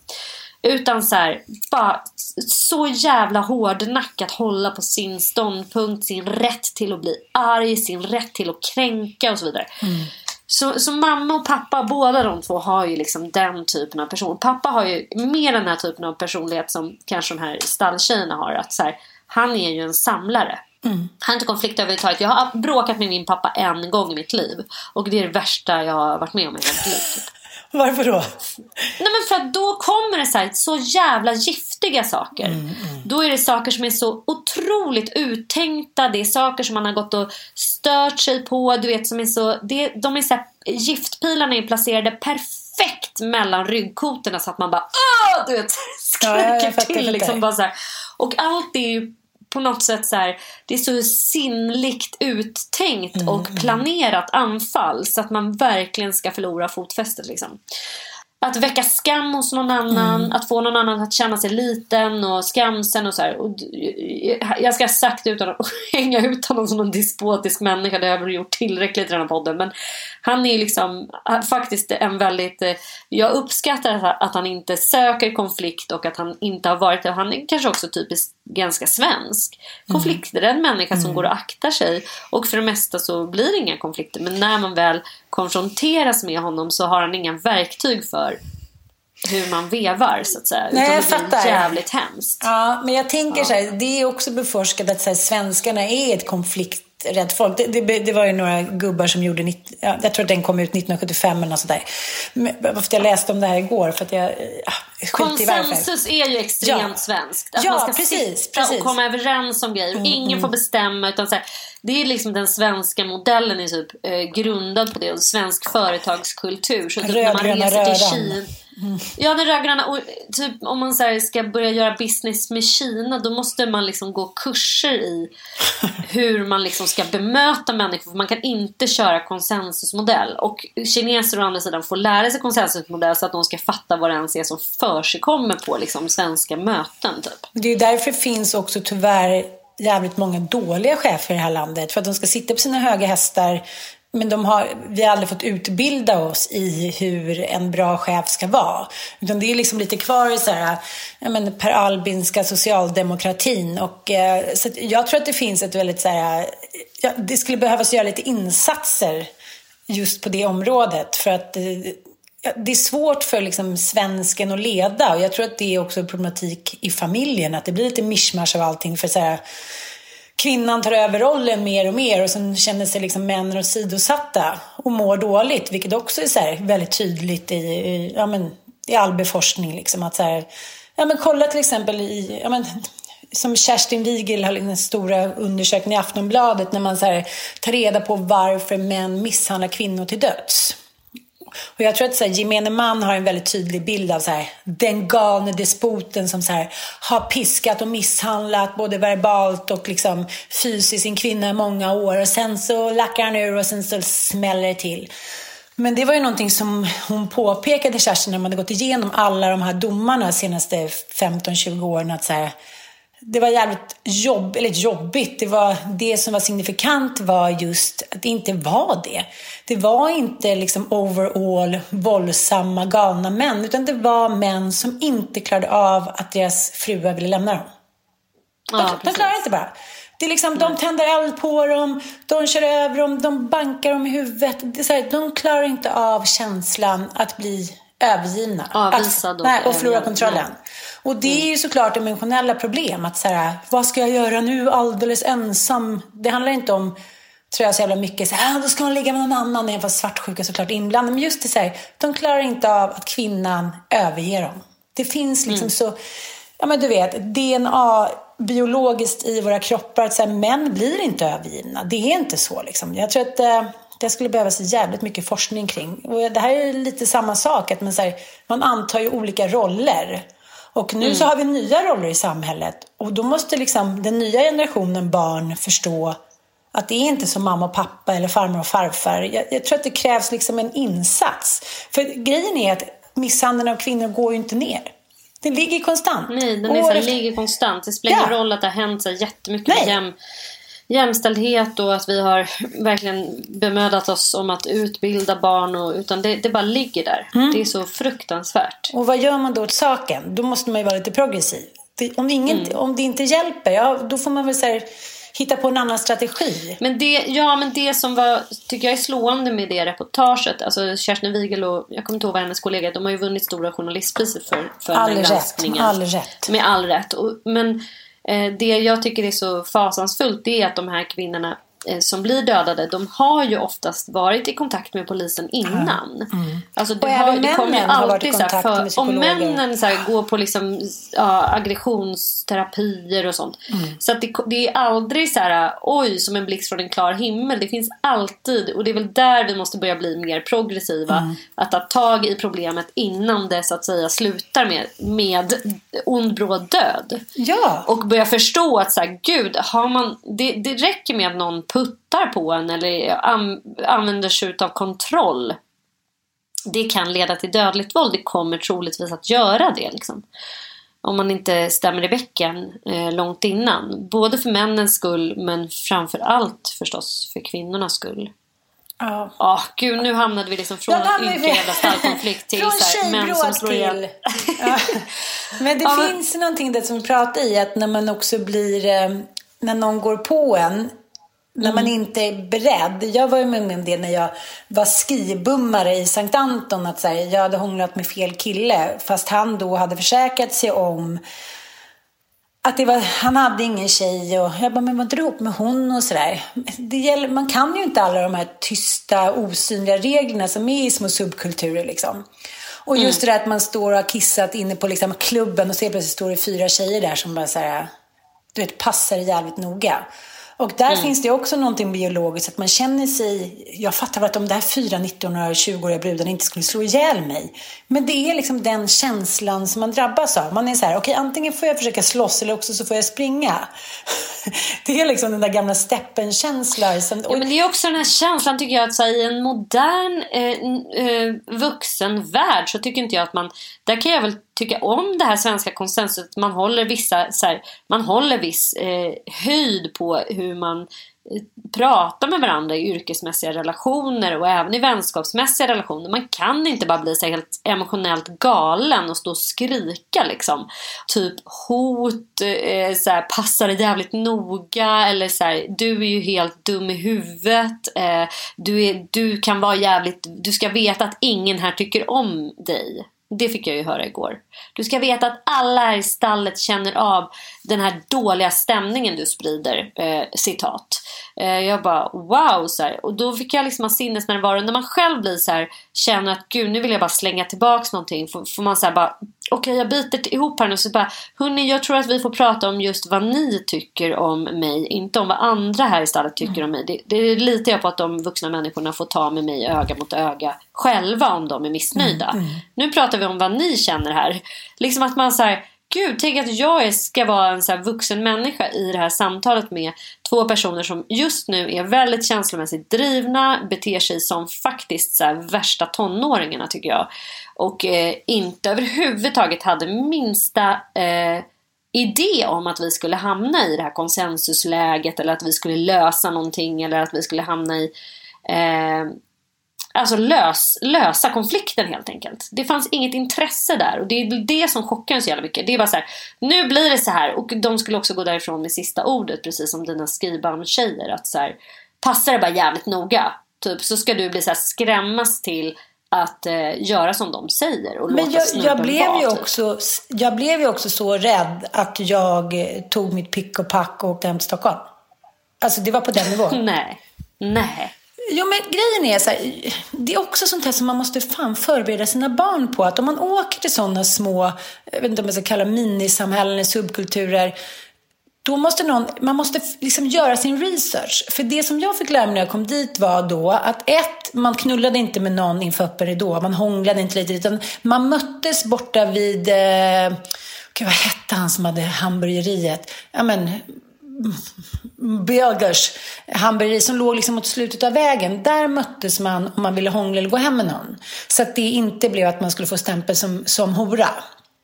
Utan så här, bara så jävla hårdnackat hålla på sin ståndpunkt, sin rätt till att bli arg, sin rätt till att kränka och så vidare. Så, så mamma och pappa, båda de två har ju liksom den typen av person. Pappa har ju mer den här typen av personlighet som kanske de här stalltjejerna har. Att så här, han är ju en samlare. Han har inte konflikt överhuvudtaget. Jag har bråkat med min pappa en gång i mitt liv. Och det är det värsta jag har varit med om i mitt liv. <laughs> Varför då? Nej men för att då kommer det så, här, så jävla giftiga saker. Då är det saker som är så otroligt uttänkta. Det är saker som man har gått och stört sig på. Du vet som är så, det, de är så här, giftpilarna är placerade perfekt mellan ryggkotorna så att man bara Åh! Du vet, <laughs> Ja, ja, skriker fattar, till liksom bara så här. Och allt är ju på något sätt så här, det är så sinnligt uttänkt Mm, och planerat anfall så att man verkligen ska förlora fotfästet liksom. Att väcka skam hos någon annan, Mm. att få någon annan att känna sig liten och skamsen och så här. Och jag ska ha sagt utan att <laughs> hänga ut honom som en despotisk människa, det har jag gjort tillräckligt i den här podden. Men han är liksom faktiskt en väldigt, eh, jag uppskattar att- han inte söker konflikt och att han inte har varit det. Han är kanske också typiskt ganska svensk. Konflikträdd människa som går och aktar sig. Och för det mesta så blir det inga konflikter. Men när man väl konfronteras med honom så har han inga verktyg för hur man vevar så att säga. Nej, Utan jag det blir fattar. jävligt hemskt. Ja, men jag tänker så här, det är också beforskat att så här, svenskarna är ett konflikträtt folk. Det, det, det var ju några gubbar som gjorde, nitt- ja, jag tror att den kom ut 1975 eller något sådär. För jag läste om det här igår för att jag, ja. Konsensus är ju extremt Ja. svenskt. Att Ja, man ska precis, sitta precis. Mm, och komma överens om grejer. Ingen får bestämma. Utan så här, det är liksom den svenska modellen är typ eh, grundad på det. Och svensk företagskultur. Så typ när man reser till. Kina. Ja, den rödgröna. Och typ om man så ska börja göra business med Kina. Då måste man liksom gå kurser i hur man liksom ska bemöta människor. För man kan inte köra konsensusmodell. Och kineser å andra sidan får lära sig konsensusmodell så att de ska fatta vad det ens är som försigkommer på liksom, svenska möten. Typ. Det är därför det finns också tyvärr jävligt många dåliga chefer i det här landet. För att de ska sitta på sina höga hästar. Men de har, vi har aldrig fått utbilda oss i hur en bra chef ska vara. Utan det är liksom lite kvar i så här, men, Per Albinska socialdemokratin. Och, eh, så att jag tror att det finns ett väldigt så här, ja, det skulle behövas göra lite insatser just på det området. För att eh, det är svårt för liksom svensken att leda. Och jag tror att det är också en problematik i familjen. Att det blir lite mischmasch av allting. För så här, kvinnan tar över rollen mer och mer och sen känner sig liksom männen åsidosatta och mår dåligt. Vilket också är så här väldigt tydligt i, i, ja, men, i all beforskning. Liksom, att så här, ja, men kolla till exempel i... Ja, men, som Kerstin Wigel har liksom den stora undersökningen i Aftonbladet när man så här, tar reda på varför män misshandlar kvinnor till döds. Och jag tror att så här, gemene man har en väldigt tydlig bild av så här, den galne despoten som så här, har piskat och misshandlat både verbalt och liksom, fysiskt sin kvinna i många år. Och sen så lackar han ur och sen så smäller det till. Men det var ju någonting som hon påpekade, Kerstin, när man hade gått igenom alla de här domarna de senaste 15-20 åren. Att så här, det var jävligt jobb, eller jobbigt. Det, var, det som var signifikant var just att det inte var det. Det var inte liksom overall våldsamma, galna män. Utan det var män som inte klarade av att deras fruar ville lämna dem. De, Ja, de klarar inte bara. Det är liksom, de tänder eld på dem, de kör över dem, de bankar dem i huvudet. Det är här, de klarar inte av känslan att bli övergivna. Avvisad och nej, och förlora kontrollen. Nej. Och det är ju såklart emotionella problem. Att så här, vad ska jag göra nu alldeles ensam? Det handlar inte om, tror jag så jävla mycket, så här, ah, då ska hon ligga med någon annan. Även fast svartsjuka såklart är inblandade. Men just det så här, de klarar inte av att kvinnan överger dem. Det finns liksom så, ja men du vet, DNA biologiskt i våra kroppar. Att så här, män blir inte övergivna. Det är inte så liksom. Jag tror att eh, det skulle behövas jävligt mycket forskning kring. Och det här är lite samma sak. Att man, så här, man antar ju olika roller. Och nu så har vi nya roller i samhället. Och då måste liksom den nya generationen barn förstå att det är inte som mamma och pappa eller farmor och farfar. Jag, jag tror att det krävs liksom en insats. För grejen är att misshandeln av kvinnor går ju inte ner. Den ligger konstant. Nej, den är så efter- ligger konstant. Det spelar ingen Ja. roll att det har hänt så jättemycket Nej. med jäm, jämställdhet och att vi har verkligen bemödat oss om att utbilda barn. Och, utan det, det bara ligger där. Mm. Det är så fruktansvärt. Och vad gör man då åt saken? Då måste man ju vara lite progressiv. Det- Om det, ingen, Mm. om det inte hjälper, ja, då får man väl här, hitta på en annan strategi. Men det, ja, men det som var, tycker jag är slående med det reportaget, alltså Kerstin Wigel och jag kommer inte ihåg vad hennes kollega, de har ju vunnit Stora Journalistpriset för, för All den rätt, granskningen. all rätt. Med all rätt. Och, men Eh, det jag tycker är så fasansfullt det är att de här kvinnorna som blir dödade, de har ju oftast varit i kontakt med polisen innan. Alltså det, Och har, även det kommer ju alltid så här, för, om männen så här, går på liksom, ja, aggressionsterapier och sånt. Mm. Så att det, det är aldrig så här, oj, som en blixt från en klar himmel. Det finns alltid, och det är väl där vi måste börja bli mer progressiva. Mm. Att ta tag i problemet innan det så att säga slutar med, med ond bråd död. Ja, Och börja förstå att så här, gud, har man, det, det räcker med att någon puttar på en eller an, använder sig av kontroll. Det kan leda till dödligt våld. Det kommer troligtvis att göra det. Liksom. Om man inte stämmer i bäcken eh, långt innan. Både för männens skull men framför allt förstås för kvinnornas skull. ja. Ja, gud nu hamnade vi liksom från en vi- jävla stallkonflikt <laughs> till Från så här, män som slår ihjäl. <laughs> Ja. Men det Ja, men- finns någonting där som vi pratar i, att när man också blir, eh, när någon går på en, när man Mm. inte är beredd. Jag var ju med om det när jag var skibummare i Sankt Anton. Att här, jag hade hånglat med fel kille. Fast han då hade försäkrat sig om att det var, han hade ingen tjej och jag bara, men vad drar ihop med hon och sådär. Man kan ju inte alla de här tysta, osynliga reglerna som är i små subkulturer liksom. Och just det där att man står och har kissat inne på liksom klubben och helt plötsligt står det fyra tjejer där som bara så här, du vet, passar jävligt noga. Och där finns det också någonting biologiskt, att man känner sig... Jag fattar väl att de där fyra 19-åriga, 20-åriga brudarna inte skulle slå ihjäl mig. Men det är liksom den känslan som man drabbas av. Man är så här, okej antingen får jag försöka slåss eller också så får jag springa. <laughs> Det är liksom den där gamla steppen-känslan. Som, Ja, men det är också den här känslan tycker jag att så här, i en modern eh, eh, vuxen värld så tycker inte jag att man där kan jag väl tycka om det här svenska konsensuset man håller vissa så här, man håller viss eh, höjd på hur man prata pratar med varandra i yrkesmässiga relationer och även i vänskapsmässiga relationer. Man kan inte bara bli så helt emotionellt galen och stå och skrika liksom. Typ hot, eh, så här, passa dig jävligt noga eller så här, du är ju helt dum i huvudet. Eh, du, är, du kan vara jävligt, du ska veta att ingen här tycker om dig. Det fick jag ju höra igår. Du ska veta att alla här i stallet känner av den här dåliga stämningen du sprider. Eh, citat. Eh, jag bara wow. Så här. Och då fick jag liksom ha sinnesnärvaro. När man själv blir så här, känner att gud nu vill jag bara slänga tillbaks någonting. Får, får man så här bara okej jag biter ihop här nu. Så bara hörni jag tror att vi får prata om just vad ni tycker om mig. Inte om vad andra här i stallet tycker om mig. Det, det litar jag på att de vuxna människorna får ta med mig öga mot öga själva om de är missnöjda. Nu pratar vi om vad ni känner här. Liksom att man säger Gud, tänk att jag ska vara en så här vuxen människa i det här samtalet med två personer som just nu är väldigt känslomässigt drivna, beter sig som faktiskt så här värsta tonåringarna tycker jag. Och eh, inte överhuvudtaget hade minsta eh, idé om att vi skulle hamna i det här konsensusläget eller att vi skulle lösa någonting eller att vi skulle hamna i eh, Alltså lös, lösa konflikten helt enkelt. Det fanns inget intresse där och det är det som chockar en så jävla mycket. Det är bara så här, nu blir det så här och de skulle också gå därifrån med sista ordet precis som dina skrivbarn-tjejer. Att så här, passa det bara jävligt noga. Typ så ska du bli så här, skrämmas till att eh, göra som de säger och Men låta jag, jag, blev vara, ju typ. också, jag blev ju också så rädd att jag eh, tog mitt pick och pack och åkte hem till Stockholm. Alltså det var på den nivån. <laughs> Nej, nej. Jo men grejen är så här, det är också sånt här som man måste fan förbereda sina barn på. Att om man åker till sådana små, jag vet inte om man ska kalla minisamhällen eller subkulturer. Då måste någon, man måste liksom göra sin research. För det som jag fick lära mig när jag kom dit var då att ett, man knullade inte med någon inför öppen ridå. Man hånglade inte lite, utan man möttes borta vid, eh, gud, vad hette han som hade hamburgeriet? Ja men, Bögers hamburgeri som låg liksom mot slutet av vägen. Där möttes man om man ville hångla eller gå hem med någon. Så att det inte blev att man skulle få stämpel som, som hora.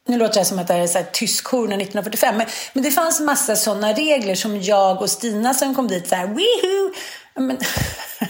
nu låter det som att det är så här tyskhornen 1945. Men, men det fanns massa sådana regler som jag och Stina som kom dit så här, Wihoo! Men,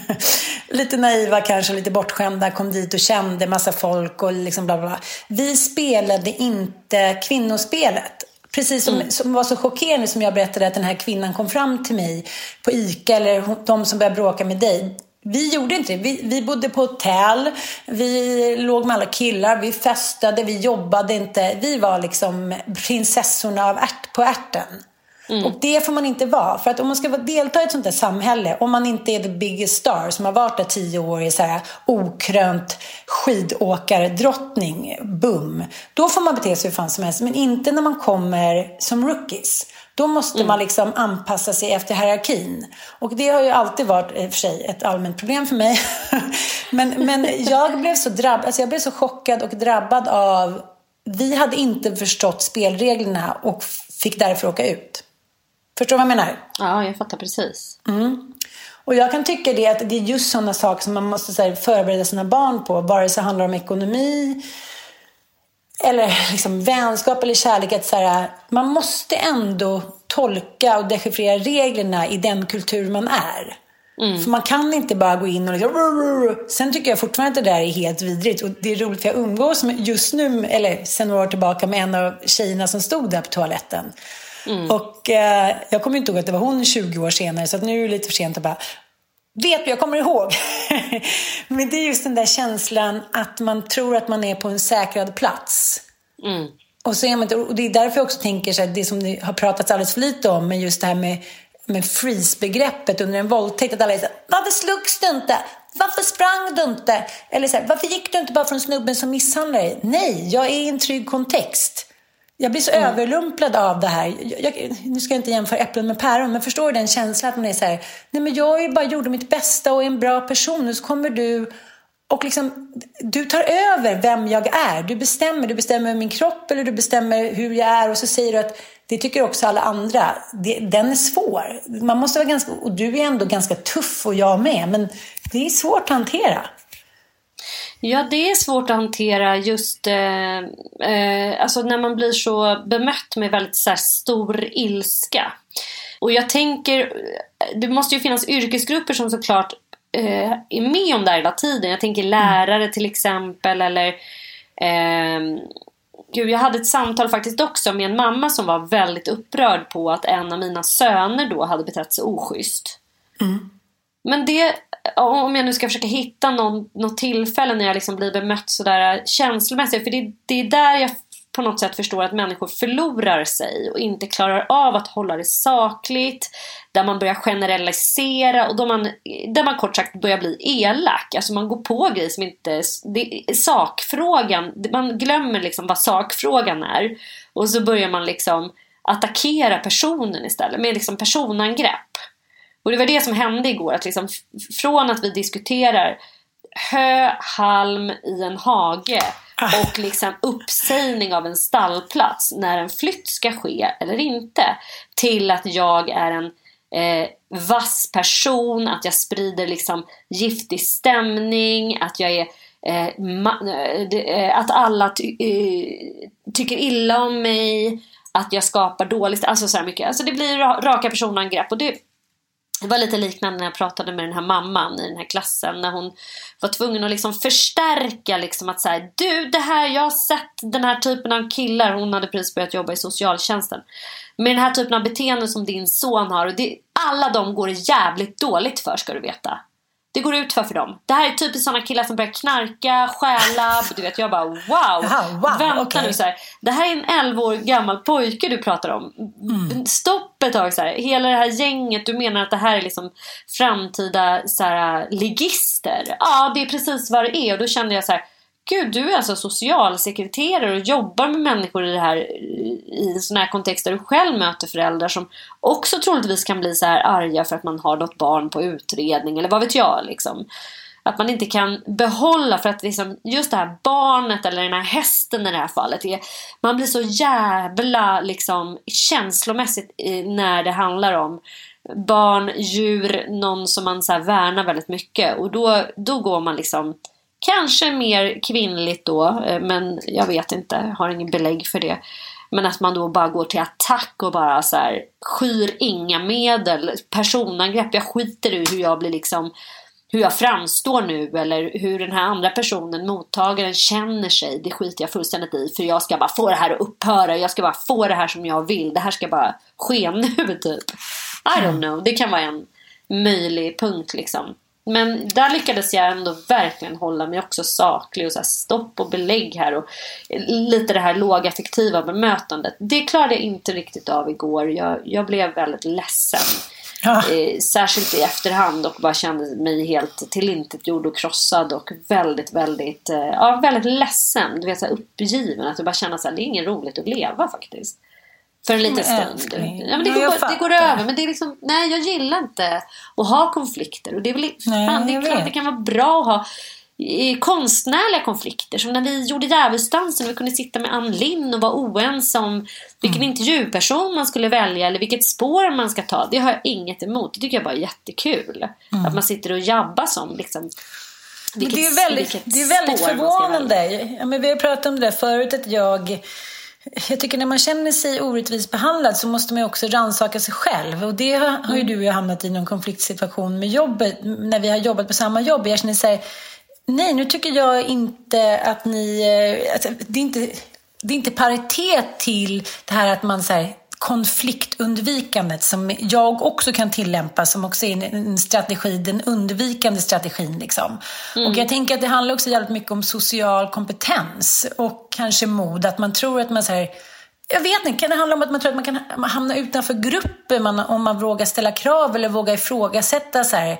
<laughs> lite naiva kanske, lite bortskämda, kom dit och kände massa folk och liksom bla bla. bla. Vi spelade inte kvinnospelet. Precis som, mm. som var så chockerande som jag berättade att den här kvinnan kom fram till mig på ICA eller de som började bråka med dig. Vi gjorde inte det. Vi, vi bodde på hotell, vi låg med alla killar, vi festade, vi jobbade inte. Vi var liksom prinsessorna av ärt, på ärten. Mm. Och det får man inte vara. För att om man ska delta i ett sånt där samhälle, om man inte är the biggest star som har varit där tio år i så här okrönt skidåkardrottning, bum. Då får man bete sig hur fan som helst. Men inte när man kommer som rookies. Då måste mm. man liksom anpassa sig efter hierarkin. Och det har ju alltid varit i och för sig ett allmänt problem för mig. <laughs> men, men jag blev så drabbad, alltså jag blev så chockad och drabbad av vi hade inte förstått spelreglerna och fick därför åka ut. Förstår du vad jag menar? Ja, jag fattar precis. Mm. Och jag kan tycka det att det är just sådana saker som man måste här, förbereda sina barn på. Vare sig det handlar om ekonomi eller liksom vänskap eller kärlek. Att så här, man måste ändå tolka och dechiffrera reglerna i den kultur man är. Mm. För man kan inte bara gå in och liksom... Sen tycker jag fortfarande att det där är helt vidrigt. Och det är roligt för jag umgås med, just nu, eller sen några år tillbaka, med en av tjejerna som stod där på toaletten. Mm. Och eh, jag kommer inte ihåg att det var hon 20 år senare, så nu är det lite för sent att bara Vet du, jag kommer ihåg. <laughs> Men det är just den där känslan att man tror att man är på en säkrad plats. Mm. Och, så är man och det är därför jag också tänker så här, det som det har pratats alldeles för lite om, men just det här med, med freeze-begreppet under en våldtäkt. Att alla är så här, varför slogs du inte? Varför sprang du inte? Eller så här, varför gick du inte bara från snubben som misshandlade dig? Nej, jag är i en trygg kontext. Jag blir så mm. överrumplad av det här. Jag, nu ska jag inte jämföra äpplen med päron, men förstår du den känslan att man är så här, nej men jag bara gjorde mitt bästa och är en bra person. Och så kommer du och liksom, du tar över vem jag är. Du bestämmer. Du bestämmer min kropp eller du bestämmer hur jag är. Och så säger du att det tycker också alla andra. Det, den är svår. Man måste vara ganska, och du är ändå ganska tuff och jag med. Men det är svårt att hantera. Ja, det är svårt att hantera just eh, eh, alltså när man blir så bemött med väldigt så här, stor ilska. Och jag tänker, det måste ju finnas yrkesgrupper som såklart eh, är med om det här hela tiden. Jag tänker lärare till exempel eller eh, Gud, jag hade ett samtal faktiskt också med en mamma som var väldigt upprörd på att en av mina söner då hade betett sig oschysst. Mm. Men det, om jag nu ska försöka hitta någon, något tillfälle när jag liksom blir bemött sådär känslomässigt. För det, det är där jag på något sätt förstår att människor förlorar sig och inte klarar av att hålla det sakligt. Där man börjar generalisera och då man, där man kort sagt börjar bli elak. Alltså man går på grejer som inte... Det, sakfrågan, man glömmer liksom vad sakfrågan är. Och så börjar man liksom attackera personen istället med liksom personangrepp. Och det var det som hände igår. Att liksom, från att vi diskuterar hö, halm i en hage ah. och liksom uppsägning av en stallplats när en flytt ska ske eller inte. Till att jag är en eh, vass person, att jag sprider liksom giftig stämning, att jag är eh, eh att alla ty eh, tycker illa om mig, att jag skapar dåligt, alltså så mycket. Alltså det blir raka personangrepp och det det var lite liknande när jag pratade med den här mamman i den här klassen när hon var tvungen att liksom förstärka liksom att säga du det här, jag har sett den här typen av killar, hon hade precis börjat jobba i socialtjänsten med den här typen av beteende som din son har och det, alla de går det jävligt dåligt för ska du veta. Det går ut för för dem. Det här är typiskt sådana killar som börjar knarka, stjäla. <laughs> Du vet, jag bara wow. Aha, wow Vänta okay. nu så här. Det här är en 11 år gammal pojke du pratar om. Mm. Stopp ett tag så här. Hela det här gänget, du menar att det här är liksom framtida så här, ligister? Ja, det är precis vad det är. Och då kände jag så här Gud, du är alltså socialsekreterare och jobbar med människor i, det här, i sådana här kontexter du själv möter föräldrar som också troligtvis kan bli så här arga för att man har något barn på utredning eller vad vet jag liksom. Att man inte kan behålla för att liksom, just det här barnet eller den här hästen i det här fallet är, man blir så jävla liksom, känslomässigt när det handlar om barn, djur, någon som man så här värnar väldigt mycket och då, då går man liksom Kanske mer kvinnligt då, eh, men jag vet inte, har ingen belägg för det. Men att man då bara går till attack och bara så här, skyr inga medel. Personangrepp, jag skiter i hur jag blir liksom hur jag framstår nu eller hur den här andra personen, mottagaren, känner sig. Det skiter jag fullständigt i. För jag ska bara få det här att upphöra. Jag ska bara få det här som jag vill. Det här ska bara ske nu <laughs> typ. I don't know. Det kan vara en möjlig punkt liksom. Men där lyckades jag ändå verkligen hålla mig också saklig och så stopp och belägg här och lite det här lågaffektiva bemötandet. Det klarade jag inte riktigt av igår. Jag, jag blev väldigt ledsen. Ja. Eh, särskilt i efterhand och bara kände mig helt tillintetgjord och krossad och väldigt, väldigt, eh, ja, väldigt ledsen. Du vet, så här uppgiven. Att du bara känner att det är inget roligt att leva faktiskt. För en liten stund. Ja, men det, går, det går över. Men det är liksom, nej jag gillar inte att ha konflikter. Och det är väl, nej, fan, det är klart det kan vara bra att ha konstnärliga konflikter. Som när vi gjorde Djävulsdansen och vi kunde sitta med Ann Linn och vara oense om vilken mm. intervjuperson man skulle välja eller vilket spår man ska ta. Det har jag inget emot. Det tycker jag bara är jättekul. Mm. Att man sitter och jabbas om liksom, vilket, det är väldigt, det är väldigt förvånande. Ja, men vi har pratat om det där förut att jag jag tycker när man känner sig orättvist behandlad så måste man också rannsaka sig själv. Och det har, ju du och jag hamnat i någon konfliktsituation med jobbet, när vi har jobbat på samma jobb. Jag känner så här, nej nu tycker jag inte att ni, eh, alltså, det, är inte, det är inte paritet till det här att man så här, konfliktundvikandet som jag också kan tillämpa som också är en strategi, den undvikande strategin. Liksom. Mm. Och jag tänker att det handlar också jävligt mycket om social kompetens och kanske mod. Att man tror att man så här, jag vet inte, kan det handla om att man tror att man kan hamna utanför grupper om man vågar ställa krav eller vågar ifrågasätta så här,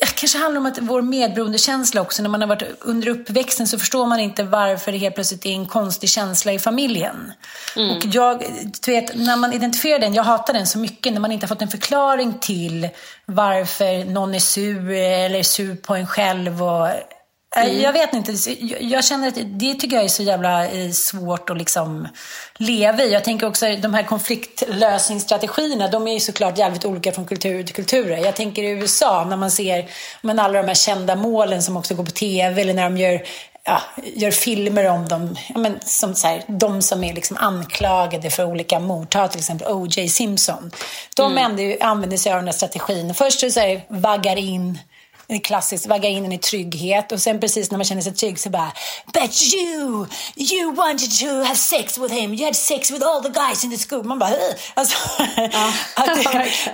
det kanske handlar om att vår medberoendekänsla också. När man har varit under uppväxten så förstår man inte varför det helt plötsligt är en konstig känsla i familjen. Mm. Och jag, du vet, när man identifierar den, jag hatar den så mycket, när man inte har fått en förklaring till varför någon är sur eller sur på en själv. Och, Mm. Jag vet inte. Jag känner att det tycker jag är så jävla eh, svårt att liksom leva i. Jag tänker också de här konfliktlösningsstrategierna, de är ju såklart jävligt olika från kultur till kultur. Jag tänker i USA när man ser men alla de här kända målen som också går på tv eller när de gör ja, gör filmer om dem, ja, men som så här, de som är liksom anklagade för olika mord. Ta till exempel O.J. Simpson. De mm. använder sig av den här strategin. Först så här, vaggar in klassiskt, vagga in en i trygghet och sen precis när man känner sig trygg så bara But you, you wanted to have sex with him, you had sex with all the guys in the school. Man bara alltså, ja, <laughs> att,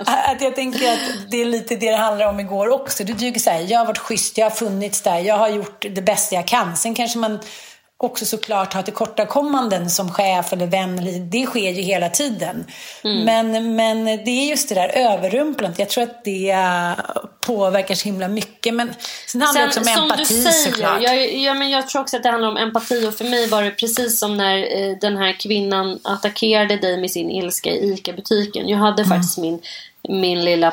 <laughs> att jag tänker att det är lite det det handlar om igår också. Du tycker så här, jag har varit schysst, jag har funnits där, jag har gjort det bästa jag kan. Sen kanske man också såklart ha tillkortakommanden som chef eller vän. Det sker ju hela tiden. Mm. Men, men det är just det där överrumplandet. Jag tror att det påverkar så himla mycket. Men sen handlar det också om empati säger, såklart. Jag, ja, men jag tror också att det handlar om empati. Och för mig var det precis som när eh, den här kvinnan attackerade dig med sin ilska i ICA-butiken. Jag hade mm. faktiskt min, min lilla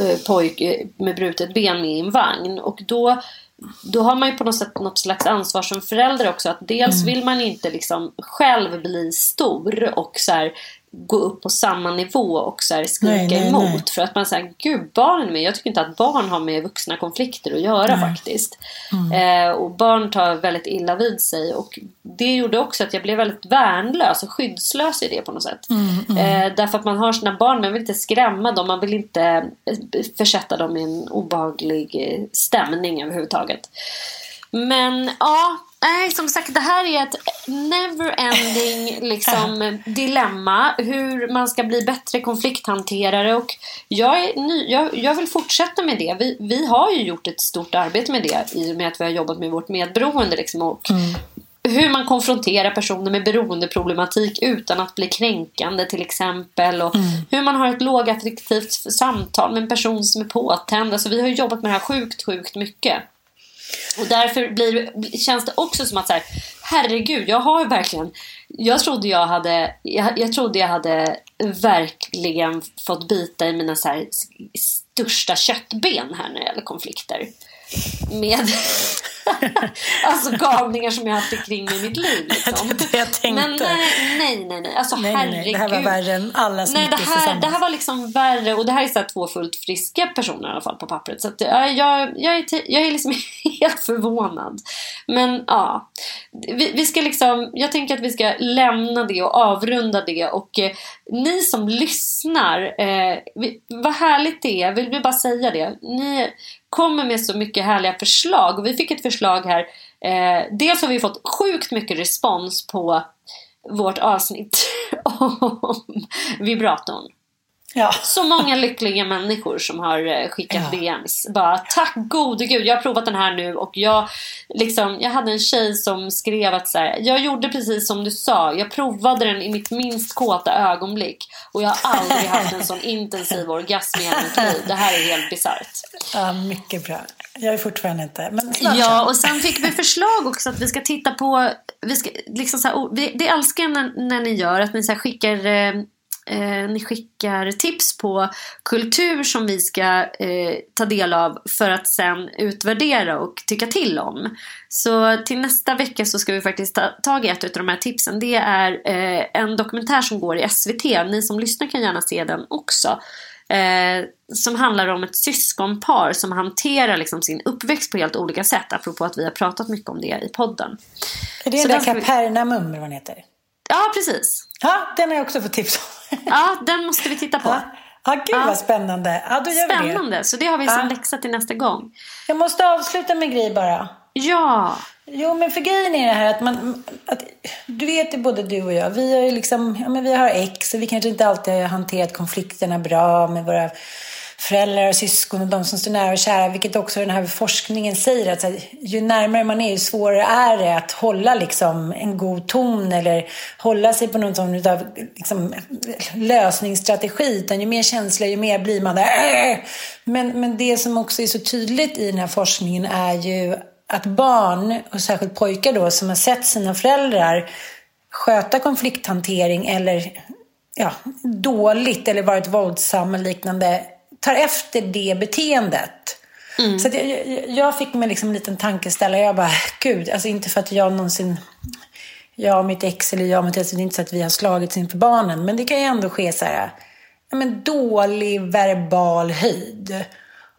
eh, pojke med brutet ben med i en vagn. Och då då har man ju på något sätt något slags ansvar som förälder också. Att dels mm. vill man inte liksom själv bli stor och så här, gå upp på samma nivå och så här skrika nej, nej, emot. Nej. För att man säger, gud barn med. Jag tycker inte att barn har med vuxna konflikter att göra faktiskt. Mm. Eh, och barn tar väldigt illa vid sig. Och det gjorde också att jag blev väldigt värnlös och skyddslös i det på något sätt. Mm, mm. Eh, därför att man har sina barn, man vill inte skrämma dem. Man vill inte eh, försätta dem i en obehaglig eh, stämning överhuvudtaget. Men ja, Nej, som sagt, det här är ett never-ending <laughs> liksom, dilemma. Hur man ska bli bättre konflikthanterare. Och jag, är ny, jag, jag vill fortsätta med det. Vi, vi har ju gjort ett stort arbete med det i och med att vi har jobbat med vårt medberoende. Liksom, och mm. Hur man konfronterar personer med beroendeproblematik utan att bli kränkande till exempel. Och mm. Hur man har ett lågaffektivt samtal med en person som är påtänd. Alltså, vi har jobbat med det här sjukt, sjukt mycket. Och därför blir, känns det också som att så här, herregud, jag har verkligen... Jag trodde jag hade, jag, jag trodde jag hade verkligen fått bita i mina så här, största köttben här när det gäller konflikter med <laughs> alltså galningar som jag haft kring mig i mitt liv. <laughs> Liksom. det jag tänkte. Men nej, nej, nej. nej. Alltså, nej, herregud. Nej, det här var värre än alla nej, det här, det här var liksom värre. Och det här är så två fullt friska personer i alla fall på pappret. Så att, jag, jag, jag, är, jag är liksom <laughs> helt förvånad. Men ja, vi, vi, ska liksom, jag tänker att vi ska lämna det och avrunda det. Och eh, ni som lyssnar, eh, vi, vad härligt det är, vill vi bara säga det. Ni kommer med så mycket härliga förslag. Och vi fick ett förslag här. Eh, dels har vi fått sjukt mycket respons på vårt avsnitt <laughs> om vibratorn. Ja. Så många lyckliga människor som har eh, skickat Ja. DMs. Bara tack gode gud, jag har provat den här nu och jag liksom, jag hade en tjej som skrev att så här, jag gjorde precis som du sa. Jag provade den i mitt minst kåta ögonblick och jag har aldrig haft en sån intensiv orgasm i hela mitt liv. Det här är helt bisarrt. ja, mycket bra. Jag är fortfarande inte, men snart Ja, och sen fick vi förslag också att vi ska titta på, vi ska, liksom så här, det älskar jag när, när ni gör, att ni så skickar eh, ni skickar tips på kultur som vi ska eh, ta del av för att sen utvärdera och tycka till om. Så till nästa vecka så ska vi faktiskt ta tag i ett av de här tipsen. Det är eh, en dokumentär som går i SVT. Ni som lyssnar kan gärna se den också. Eh, som handlar om ett syskonpar som hanterar liksom sin uppväxt på helt olika sätt. Apropå att vi har pratat mycket om det i podden. Är det Så den där ska vi- Kapernaum, eller vad den heter? Ja, precis. Ja, den har jag också fått tips om. Ja, den måste vi titta på. Ja, ja gud Ja. vad spännande. Ja, då gör vi det. Spännande, så det har vi som läxa till nästa gång. Jag måste avsluta med en grej bara. Ja, Jo, men för grejen är det här att man... Att, du vet ju både du och jag, vi har ju liksom... Ja, men vi har ex och vi kanske inte alltid har hanterat konflikterna bra med våra föräldrar och syskon och de som står nära och kära. Vilket också den här forskningen säger att ju närmare man är, ju svårare är det att hålla liksom en god ton eller hålla sig på någon sån av liksom, lösningsstrategi. Utan ju mer känsla, ju mer blir man där. Men, men det som också är så tydligt i den här forskningen är ju att barn, och särskilt pojkar då, som har sett sina föräldrar sköta konflikthantering eller ja, dåligt eller varit våldsam och liknande, tar efter det beteendet. Så att jag, jag- jag fick mig liksom en liten tankeställare. Jag bara, gud, alltså inte för att jag någonsin jag och mitt ex eller jag och mitt ex, det är inte så att vi har slagits inför barnen. Men det kan ju ändå ske så här, ja, men dålig verbal höjd.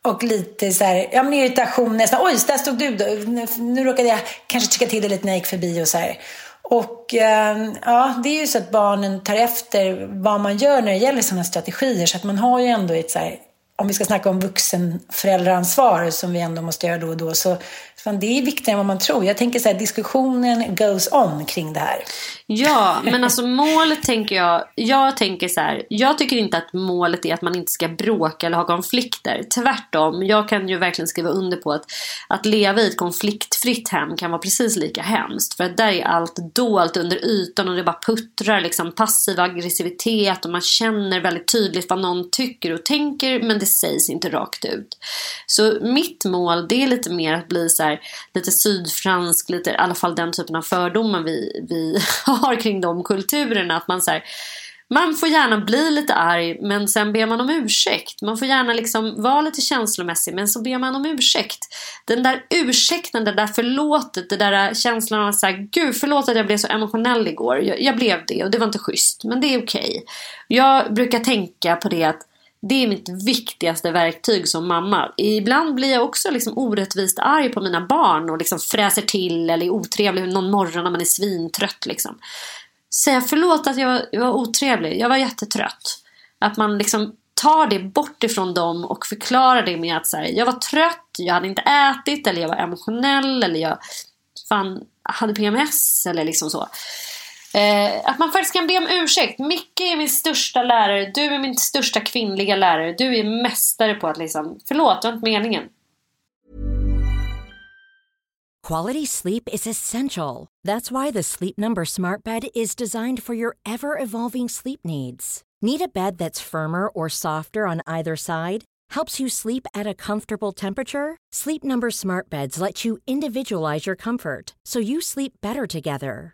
Och lite så här, ja men irritation nästan. Oj, där stod du då. Nu, nu råkade jag kanske tycka till det lite när jag gick förbi och så här. Och eh, ja, det är ju så att barnen tar efter vad man gör när det gäller sådana strategier. Så att man har ju ändå ett så här, om vi ska snacka om vuxenföräldraansvar som vi ändå måste göra då och då. Så fan, det är viktigare än vad man tror. Jag tänker så här, diskussionen goes on kring det här ja, men alltså målet tänker jag, jag tänker så här, jag tycker inte att målet är att man inte ska bråka eller ha konflikter. Tvärtom, jag kan ju verkligen skriva under på att, att leva i ett konfliktfritt hem kan vara precis lika hemskt. För att där är allt dolt under ytan och det bara puttrar liksom passiv aggressivitet och man känner väldigt tydligt vad någon tycker och tänker men det sägs inte rakt ut. Så mitt mål det är lite mer att bli så här, lite sydfransk, lite, i alla fall den typen av fördomar vi, vi <laughs> har kring de kulturerna. Att man så här, man får gärna bli lite arg men sen ber man om ursäkt. Man får gärna liksom vara lite känslomässig men så ber man om ursäkt. Den där ursäkten, det där förlåtet, det där känslan av att säga Gud förlåt att jag blev så emotionell igår. Jag, jag blev det och det var inte schysst men det är okej. Jag brukar tänka på det att det är mitt viktigaste verktyg som mamma. Ibland blir jag också liksom orättvist arg på mina barn och liksom fräser till eller är otrevlig någon morgon när man är svintrött. Liksom. Säga förlåt att jag var, jag var otrevlig, jag var jättetrött. Att man liksom tar det bort ifrån dem och förklarar det med att så här, jag var trött, jag hade inte ätit eller jag var emotionell eller jag fan, hade PMS eller liksom så. Eh, att man faktiskt kan be om ursäkt. Micke är min största lärare, du är min största kvinnliga lärare. Du är mästare på att liksom, förlåt, det var inte meningen. Quality sleep is essential. That's why the Sleep Number Smart Bed is designed for your ever evolving sleep needs. Need a bed that's firmer or softer on either side? Helps you sleep at a comfortable temperature? Sleep Number Smart Beds let you individualize your comfort so you sleep better together.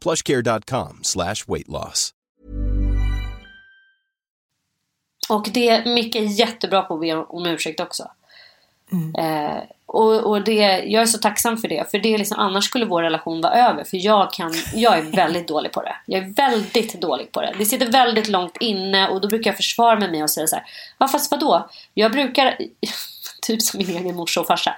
plushcare.com slash weight loss. Och det Micke är jättebra på att be om ursäkt också. Eh, och, och det, jag är så tacksam för det. För det är liksom, annars skulle vår relation vara över. För jag, kan, jag är väldigt <laughs> dålig på det. Jag är väldigt dålig på det. Det sitter väldigt långt inne och då brukar jag försvara mig med och säga så här. Ja fast vadå? Jag brukar, <laughs> typ som min egen morsa och farsa.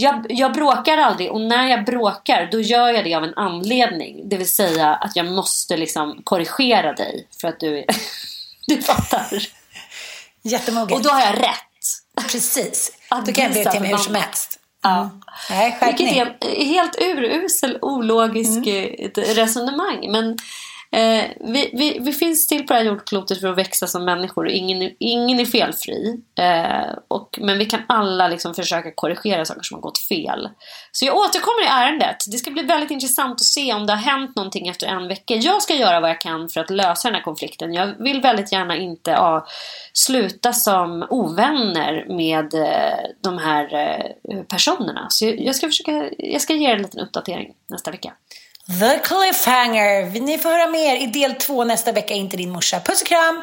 Jag, jag bråkar aldrig och när jag bråkar då gör jag det av en anledning. Det vill säga att jag måste liksom korrigera dig för att du <laughs> du fattar. Jättemoget. Och då har jag rätt. Precis. <laughs> Att Då kan jag bli till mig hur som helst. Ja. Nej, skärpning. Vilket är helt urusel, ologisk eh, resonemang. Men eh, vi, vi, vi finns till på det här jordklotet för att växa som människor. Ingen, ingen är felfri. Eh, och, men vi kan alla liksom försöka korrigera saker som har gått fel. Så jag återkommer i ärendet. Det ska bli väldigt intressant att se om det har hänt någonting efter en vecka. Jag ska göra vad jag kan för att lösa den här konflikten. Jag vill väldigt gärna inte ja, sluta som ovänner med eh, de här eh, personerna. Så jag, jag ska försöka, jag ska ge er en liten uppdatering nästa vecka. The Cliffhanger. Ni får höra mer i del två nästa vecka. Inte din morsa. Puss och kram!